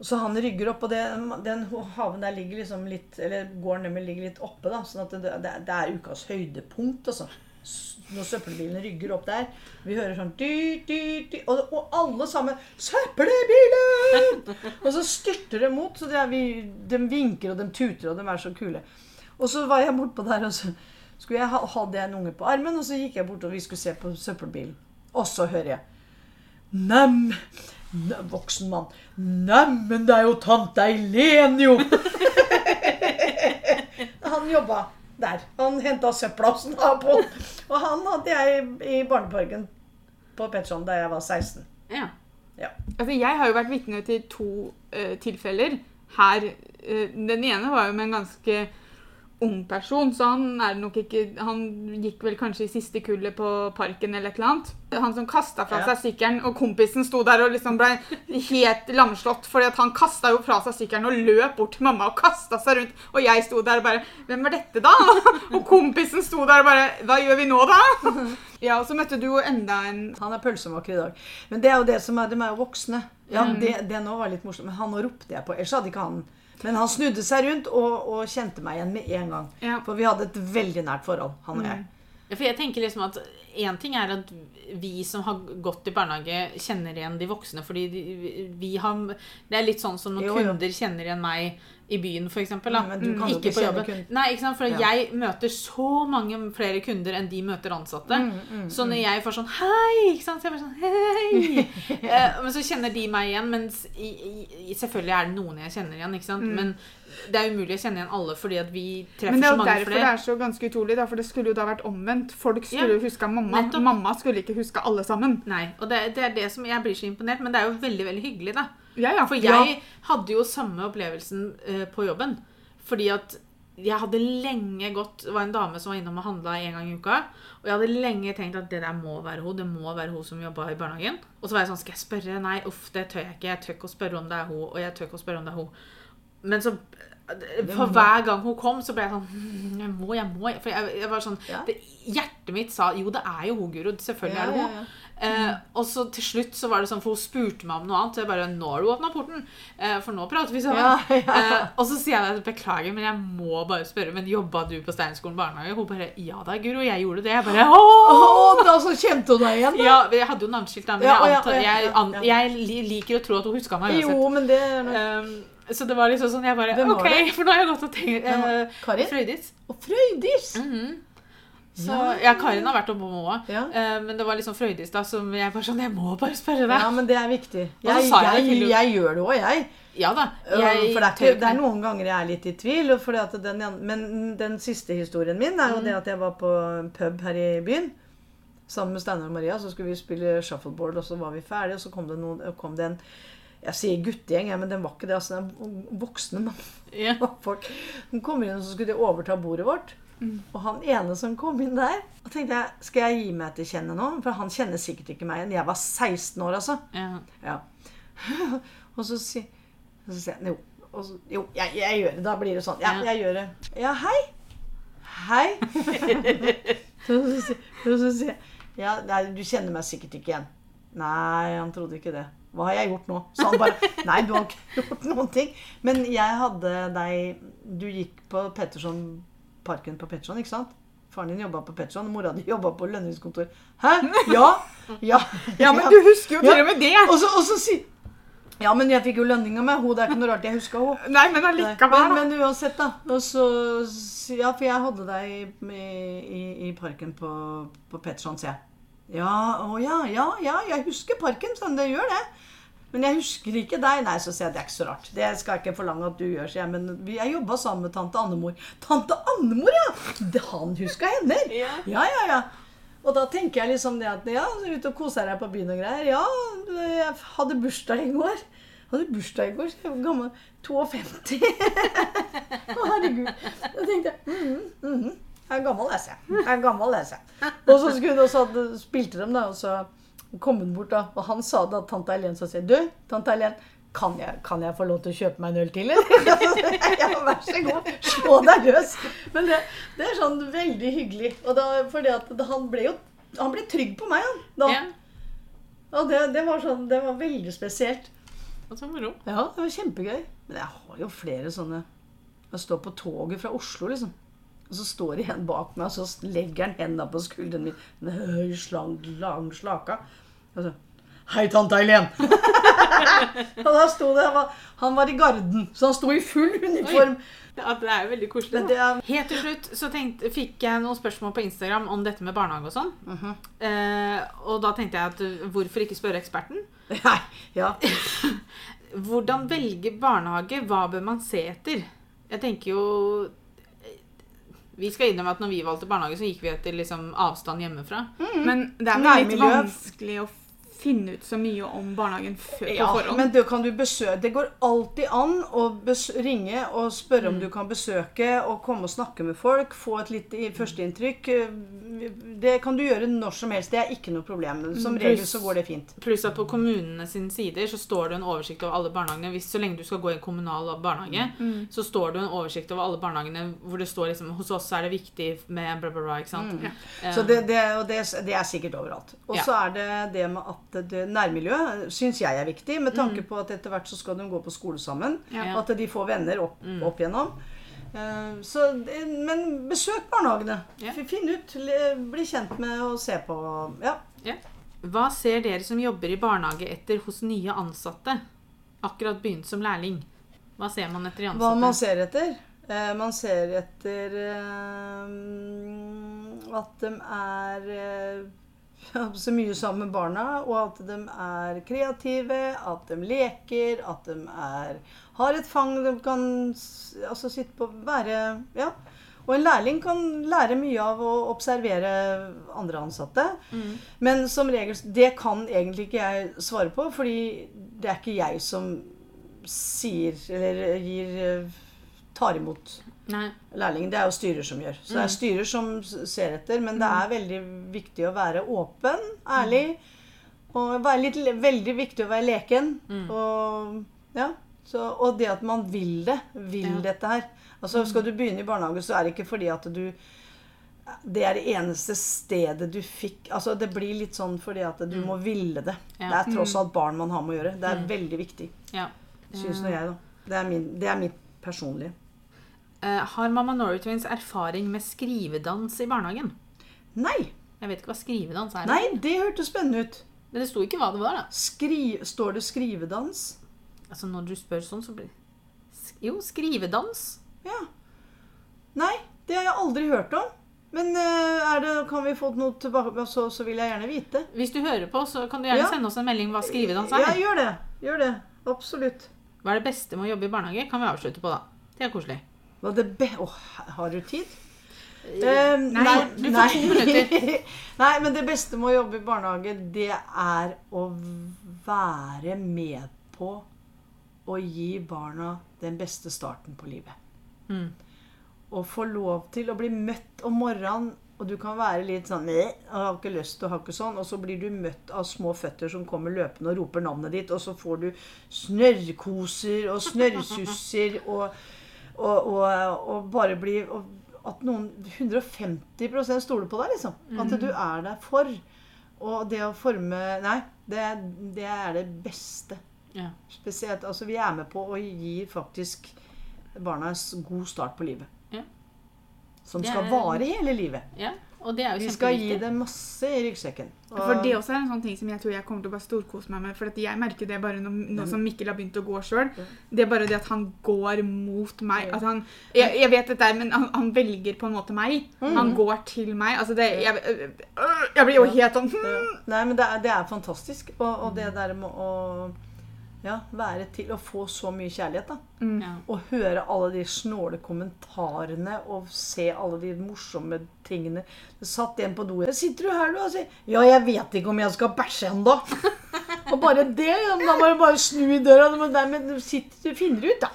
Så han rygger opp, og det, den haven der ligger liksom litt Eller gården deres ligger litt oppe, da. Sånn at det, det, det er ukas høydepunkt, altså. Når søppelbilen rygger opp der. Vi hører sånn dy, dy, dy, og, og alle sammen 'Søppelbilen!' [LAUGHS] og så styrter de mot. Så vi, de vinker, og de tuter, og de er så kule. Og så var jeg bortpå der, og så skulle jeg ha, hadde jeg en unge på armen, og så gikk jeg bort, og vi skulle se på søppelbilen. Og så hører jeg Nem, ne- voksen mann. Neimen, det er jo tante Eileen, jo! [LAUGHS] Han jobba der. Han henta søpla hos naboen. på. Og han hadde jeg i barneparken på Petterson da jeg var 16. Ja. Altså, jeg har jo vært vitne til to uh, tilfeller her. Uh, den ene var jo med en ganske ung person, så han er nok ikke Han gikk vel kanskje i siste kullet på Parken eller et eller annet. Han som kasta fra Ja. seg sykkelen, og kompisen sto der og liksom ble helt lamslått fordi at han kasta jo fra seg sykkelen og løp bort til mamma og kasta seg rundt. Og jeg sto der og bare Hvem er dette, da? [LAUGHS] Og kompisen sto der og bare Hva gjør vi nå, da? [LAUGHS] Ja, og så møtte du jo enda en Han er pølsemaker i dag. Men det er jo det som er, de er jo voksne. Ja, Mm. det, det nå var litt morsomt. Men han nå ropte jeg på. Ellers hadde ikke han Men han snudde seg rundt og, og kjente meg igjen med en gang. Ja. For vi hadde et veldig nært forhold, han og jeg. Ja, For jeg tenker liksom at En ting er at vi som har gått i barnehage, kjenner igjen de voksne. Fordi de, vi har Det er litt sånn som når Jo, jo. kunder kjenner igjen meg i byen, f.eks. Kan jo ikke på jobben. Nei, ikke sant? For Ja. jeg møter så mange flere kunder enn de møter ansatte. Mm, så når jeg får sånn Hei! Ikke sant? Så jeg bare sånn Hei! [LAUGHS] eh, men så kjenner de meg igjen. Mens i, i, selvfølgelig er det noen jeg kjenner igjen. Ikke sant? Men det er umulig å kjenne igjen alle fordi at vi treffer Men det er så flere. mange derfor det er så ganske utrolig, da, for det skulle jo da vært omvendt. Folk skulle Ja, huska mamma. nettopp. Mamma skulle ikke huska alle sammen. Nei, og det, det er det som jeg blir så imponert, men det er jo veldig veldig hyggelig, da. Ja, ja. For jeg hadde jo samme opplevelsen uh, på jobben. Fordi at jeg hadde lenge gått Det var en dame som var innom og handla en gang i uka. Og jeg hadde lenge tenkt at det der må være hun. Det må være hun som jobba i barnehagen. Og så var jeg sånn Skal jeg spørre? Nei, uff, det tør jeg ikke. Jeg tør ikke å spørre om det er hun. Og jeg tør ikke å spørre om det er hun. Men så For hver gang hun kom, så ble jeg sånn «Mm, Jeg må, jeg må. For jeg, jeg var sånn Ja. det, Hjertet mitt sa jo, det er jo hun, Guro. Selvfølgelig er det hun. Ja, ja, ja. Eh, og så til slutt så var det sånn, for hun spurte meg om noe annet. Så jeg bare Nå har du åpna porten, eh, for nå prater vi sammen. Ja, ja. Eh, og så sier jeg beklager, men jeg må bare spørre. Men jobba du på Steinskolen barnehage? Hun bare Ja da, Guro, jeg gjorde det. Jeg bare Åh! Da så kjente hun deg igjen, da. Ja, jeg hadde jo navneskilt, da, men Ja, jeg, antar, jeg, an, jeg liker å tro at hun huska meg uansett. Jo, men det er noe Um, så det var liksom sånn Jeg bare OK, for nå har jeg gått og tenkt eh, Karin? Frøydis. Og Frøydis! Mhm. Så Ja. Karin har vært og òg. Ja. men det var liksom Frøydis da som jeg bare sånn Jeg må bare spørre deg. Ja, men det er viktig. Jeg, jeg jeg, jeg gjør det òg, jeg. Ja da. Øh, Jeg for det er, ikke, det er noen ganger jeg er litt i tvil. den, men den siste historien min er jo det at jeg var på pub her i byen. Sammen med Steinar og Maria. Så skulle vi spille shuffleboard, og så var vi ferdige. Og så kom det, noen, kom det en Jeg sier guttegjeng, men den var ikke det. altså den Voksne Ja. [LAUGHS] folk. Den kommer inn, og så skulle de overta bordet vårt. Og han ene som kom inn der Og tenkte jeg, Skal jeg gi meg til kjenne nå? For han kjenner sikkert ikke meg igjen. Jeg var 16 år, altså. Ja. Ja. [LAUGHS] og så sier si så jeg jo, og så, jo jeg, jeg gjør det. Da blir det sånn. Ja, jeg gjør det. Ja, hei. Hei. [LAUGHS] så, så, sier jeg ja, nei, du kjenner meg sikkert ikke igjen. Nei, han trodde ikke det. Hva har jeg gjort nå? Så han bare [LAUGHS] Nei, du har ikke gjort noen ting. Men jeg hadde deg Du gikk på Petterson Parken på Petron, ikke sant? Faren din jobba på Petron, og mora di jobba på lønningskontor. Hæ? Ja? Ja, [LAUGHS] Ja, men du husker jo til og med det! og så, og så si Ja, men jeg fikk jo lønninga med henne. Det er ikke noe rart jeg huska henne. Nei, Men, allikevel. Men, men uansett, da. Og så, ja, for jeg hadde deg i, i, i parken på, på Petterson, sier jeg. Ja, å ja, ja, ja, jeg husker parken, sånn, det gjør det. Men jeg husker ikke deg. Nei, så sier jeg det er ikke så rart. Det skal jeg ikke forlange at du gjør, sier jeg. Men jeg jobba sammen med tante Annemor. Tante Annemor, ja! Han huska henne! Ja. Ja, ja, ja. Og da tenker jeg liksom det at ja, ut ute og koser deg på byen og greier. Ja, jeg hadde bursdag i går. Hadde bursdag i går, så jeg var gammel. 52. [LAUGHS] Å, herregud. Da tenkte jeg mm, mm, Jeg er gammel, jeg, jeg. Jeg er gammel, sier jeg. Og så skulle, også, hadde, spilte de, da, og så kom hun bort, da. Og han sa da tante Helen så sier Du, tante Helen, kan jeg, kan jeg få lov til å kjøpe meg en øl til, eller? [LAUGHS] ja, vær så god. Slå deg løs. Men det, det er sånn veldig hyggelig. Og da, fordi at han ble jo han ble trygg på meg, han. Da. ja. Og det, det var sånn, det var veldig spesielt. Og så moro. Ja, det var kjempegøy. Men jeg har jo flere sånne Jeg står på toget fra Oslo, liksom. Og så står det en bak meg, og så legger han hendene på skulderen min. En høy, slang, lang slaka. Og så Hei, tante Eileen! [LAUGHS] og da sto det han var, han var i garden, så han sto i full uniform. Ja, det er jo veldig koselig. Det er Helt til slutt så tenkte, fikk jeg noen spørsmål på Instagram om dette med barnehage og sånn. Mhm. eh, og da tenkte jeg at uh, hvorfor ikke spørre eksperten? [LAUGHS] Nei, ja. [LAUGHS] Hvordan velge barnehage? Hva bør man se etter? Jeg tenker jo Vi skal innrømme at når vi valgte barnehage, så gikk vi etter liksom avstand hjemmefra. Men det er jo litt vanskelig å finne ut så mye om barnehagen før, Ja, på forhånd. men det kan du besøke Det går alltid an å ringe og spørre Mm. om du kan besøke og komme og snakke med folk. Få et lite i- førsteinntrykk. Det kan du gjøre når som helst. Det er ikke noe problem. Som Mm, regel pluss- så går det fint. Pluss at på kommunene sine sider så står det en oversikt over alle barnehagene. Hvis, så lenge du skal gå i en kommunal barnehage, Mm. så står det en oversikt over alle barnehagene hvor det står liksom Hos oss er det viktig med bla, bla, bla. Ikke sant? Ja. Eh, Så det, det, det, det er sikkert overalt. Og Ja. så er det det med at nærmiljøet syns jeg er viktig, med tanke Mm. på at etter hvert så skal de gå på skole sammen. Ja. At de får venner opp, Mm. opp igjennom. Eh, Så, men besøk barnehagene. Ja. Finn ut. Bli kjent med og se på. Ja. Hva ser dere som jobber i barnehage etter hos nye ansatte? Akkurat begynt som lærling. Hva ser man etter i ansatte? Hva man ser etter? Eh, man ser etter eh, at de er eh, [LAUGHS] så mye sammen med barna, og at de er kreative, at de leker, at de er, har et fang de kan altså sitte på være Ja. Og en lærling kan lære mye av å observere andre ansatte. Mm. Men som regel Det kan egentlig ikke jeg svare på, fordi det er ikke jeg som sier eller gir tar imot Nei. lærlingen. Det er jo styrer som gjør. Så det er styrer som ser etter. Men det er veldig viktig å være åpen, ærlig. Og være litt, veldig viktig å være leken. Og, ja, så, og det at man vil det. Vil Ja. dette her. Altså Skal du begynne i barnehage, så er det ikke fordi at du det er det eneste stedet du fikk Altså Det blir litt sånn fordi at du må ville det. Ja. Det er tross alt barn man har med å gjøre. Det er veldig viktig. Ja. Syns nå jeg, da. Det er, min, det er mitt personlige. Eh, har Mamma Norway Twins erfaring med skrivedans i barnehagen? Nei! Jeg vet ikke hva skrivedans er. Nei, det hørtes spennende ut. Men det sto ikke hva det var, da. Skri, står det skrivedans? Altså Når du spør sånn, så blir Sk- Jo, skrivedans. Ja. Nei, det har jeg aldri hørt om. Men eh, det, kan vi få noe tilbake, så, så vil jeg gjerne vite. Hvis du hører på, så kan du gjerne Ja. sende oss en melding hva skrivedans er. Ja, gjør det. Gjør det. Absolutt. Hva er det beste med å jobbe i barnehage? Kan vi avslutte på, da. Det er koselig. Åh, har du tid? Uh, nei, du får to minutter. [LAUGHS] nei, men det beste med å jobbe i barnehage, det er å være med på å gi barna den beste starten på livet. Mm. Å få lov til å bli møtt om morgenen, og du kan være litt sånn «Nei, har ikke lyst til å ha ikke sånn, og så blir du møtt av små føtter som kommer løpende og roper navnet ditt, og så får du snørrkoser og snørrsusser og, og, og, og bare bli og At noen 150% stoler på deg, liksom. At du er der for. Og det å forme Nei, det, det er det beste. Ja. Spesielt, altså Vi er med på å gi faktisk barna en god start på livet. Ja. Som skal vare hele livet. ja. Og det er jo Vi skal gi dem masse i ryggsekken. Og- For det også er en sånn ting som jeg tror jeg kommer til å bare storkose meg med. For at jeg merker det bare nå, nå som Mikkel har begynt å gå sjøl. Det er bare det at han går mot meg. At han, jeg, jeg vet dette, men han, han velger på en måte meg. Han går til meg. Altså det, jeg, øh, jeg blir jo helt sånn Nei, men det er, det er fantastisk. Og, og det der med å ja, være til å få så mye kjærlighet, da. Ja. Og høre alle de snåle kommentarene og se alle de morsomme tingene. Det satt en på do Sitter du her, du? Og sier Ja, jeg vet ikke om jeg skal bæsje ennå. [LAUGHS] og bare det. ja, Da må du bare snu i døra. Men, dermed du, sitter, du finner ut, da.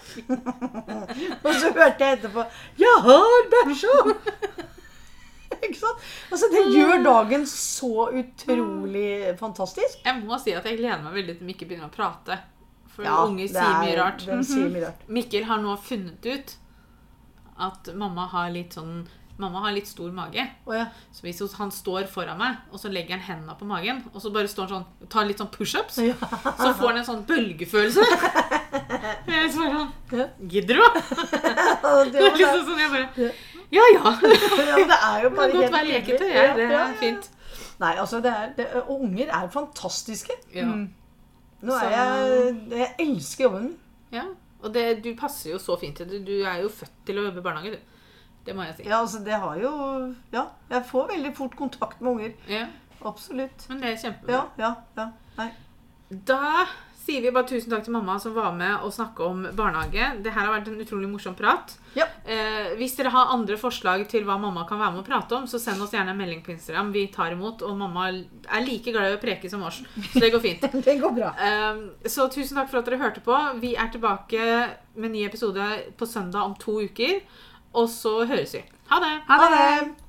[LAUGHS] og så hørte jeg etterpå Jeg har bæsja! [LAUGHS] ikke sant? Altså, det gjør dagen så utrolig fantastisk. Jeg må si at jeg gleder meg veldig til ikke begynner å prate. For Ja, unge sier er- mye rart. Sier mye rart. [LAUGHS] Mikkel har nå funnet ut at mamma har litt sånn Mamma har litt stor mage. Oh, ja. Så hvis han står foran meg, og så legger han hendene på magen, og så bare står han sånn tar litt sånn pushups, Ja. så får han en sånn bølgefølelse. [LAUGHS] Jeg svarer sånn Gidder du? [LAUGHS] Liksom sånn jeg bare Ja ja. Ja, det er jo bare kan godt være leketøy. Ja, det er fint. Nei, altså, det er, det, unger er fantastiske. Ja. Mm. Nå er jeg Jeg elsker jobben min. ja. Og det, du passer jo så fint til det. Du er jo født til å jobbe i barnehage, du. Det må jeg si. Ja, altså, det har jo Ja, jeg får veldig fort kontakt med unger. Ja. Absolutt. Men det er kjempebra. Ja, ja, ja. Nei. Da sier vi bare tusen takk til mamma som var med og snakke om barnehage. Det her har vært en utrolig morsom prat. Ja. Eh, hvis dere har andre forslag til hva mamma kan være med å prate om, så send oss gjerne en melding på Instagram. Vi tar imot, og mamma er like glad i å preke som oss. Så det går fint. [LAUGHS] Det går bra. Eh, så tusen takk for at dere hørte på. Vi er tilbake med ny episode på søndag om to uker. Og så høres vi. Ha det! Ha Ha det! det!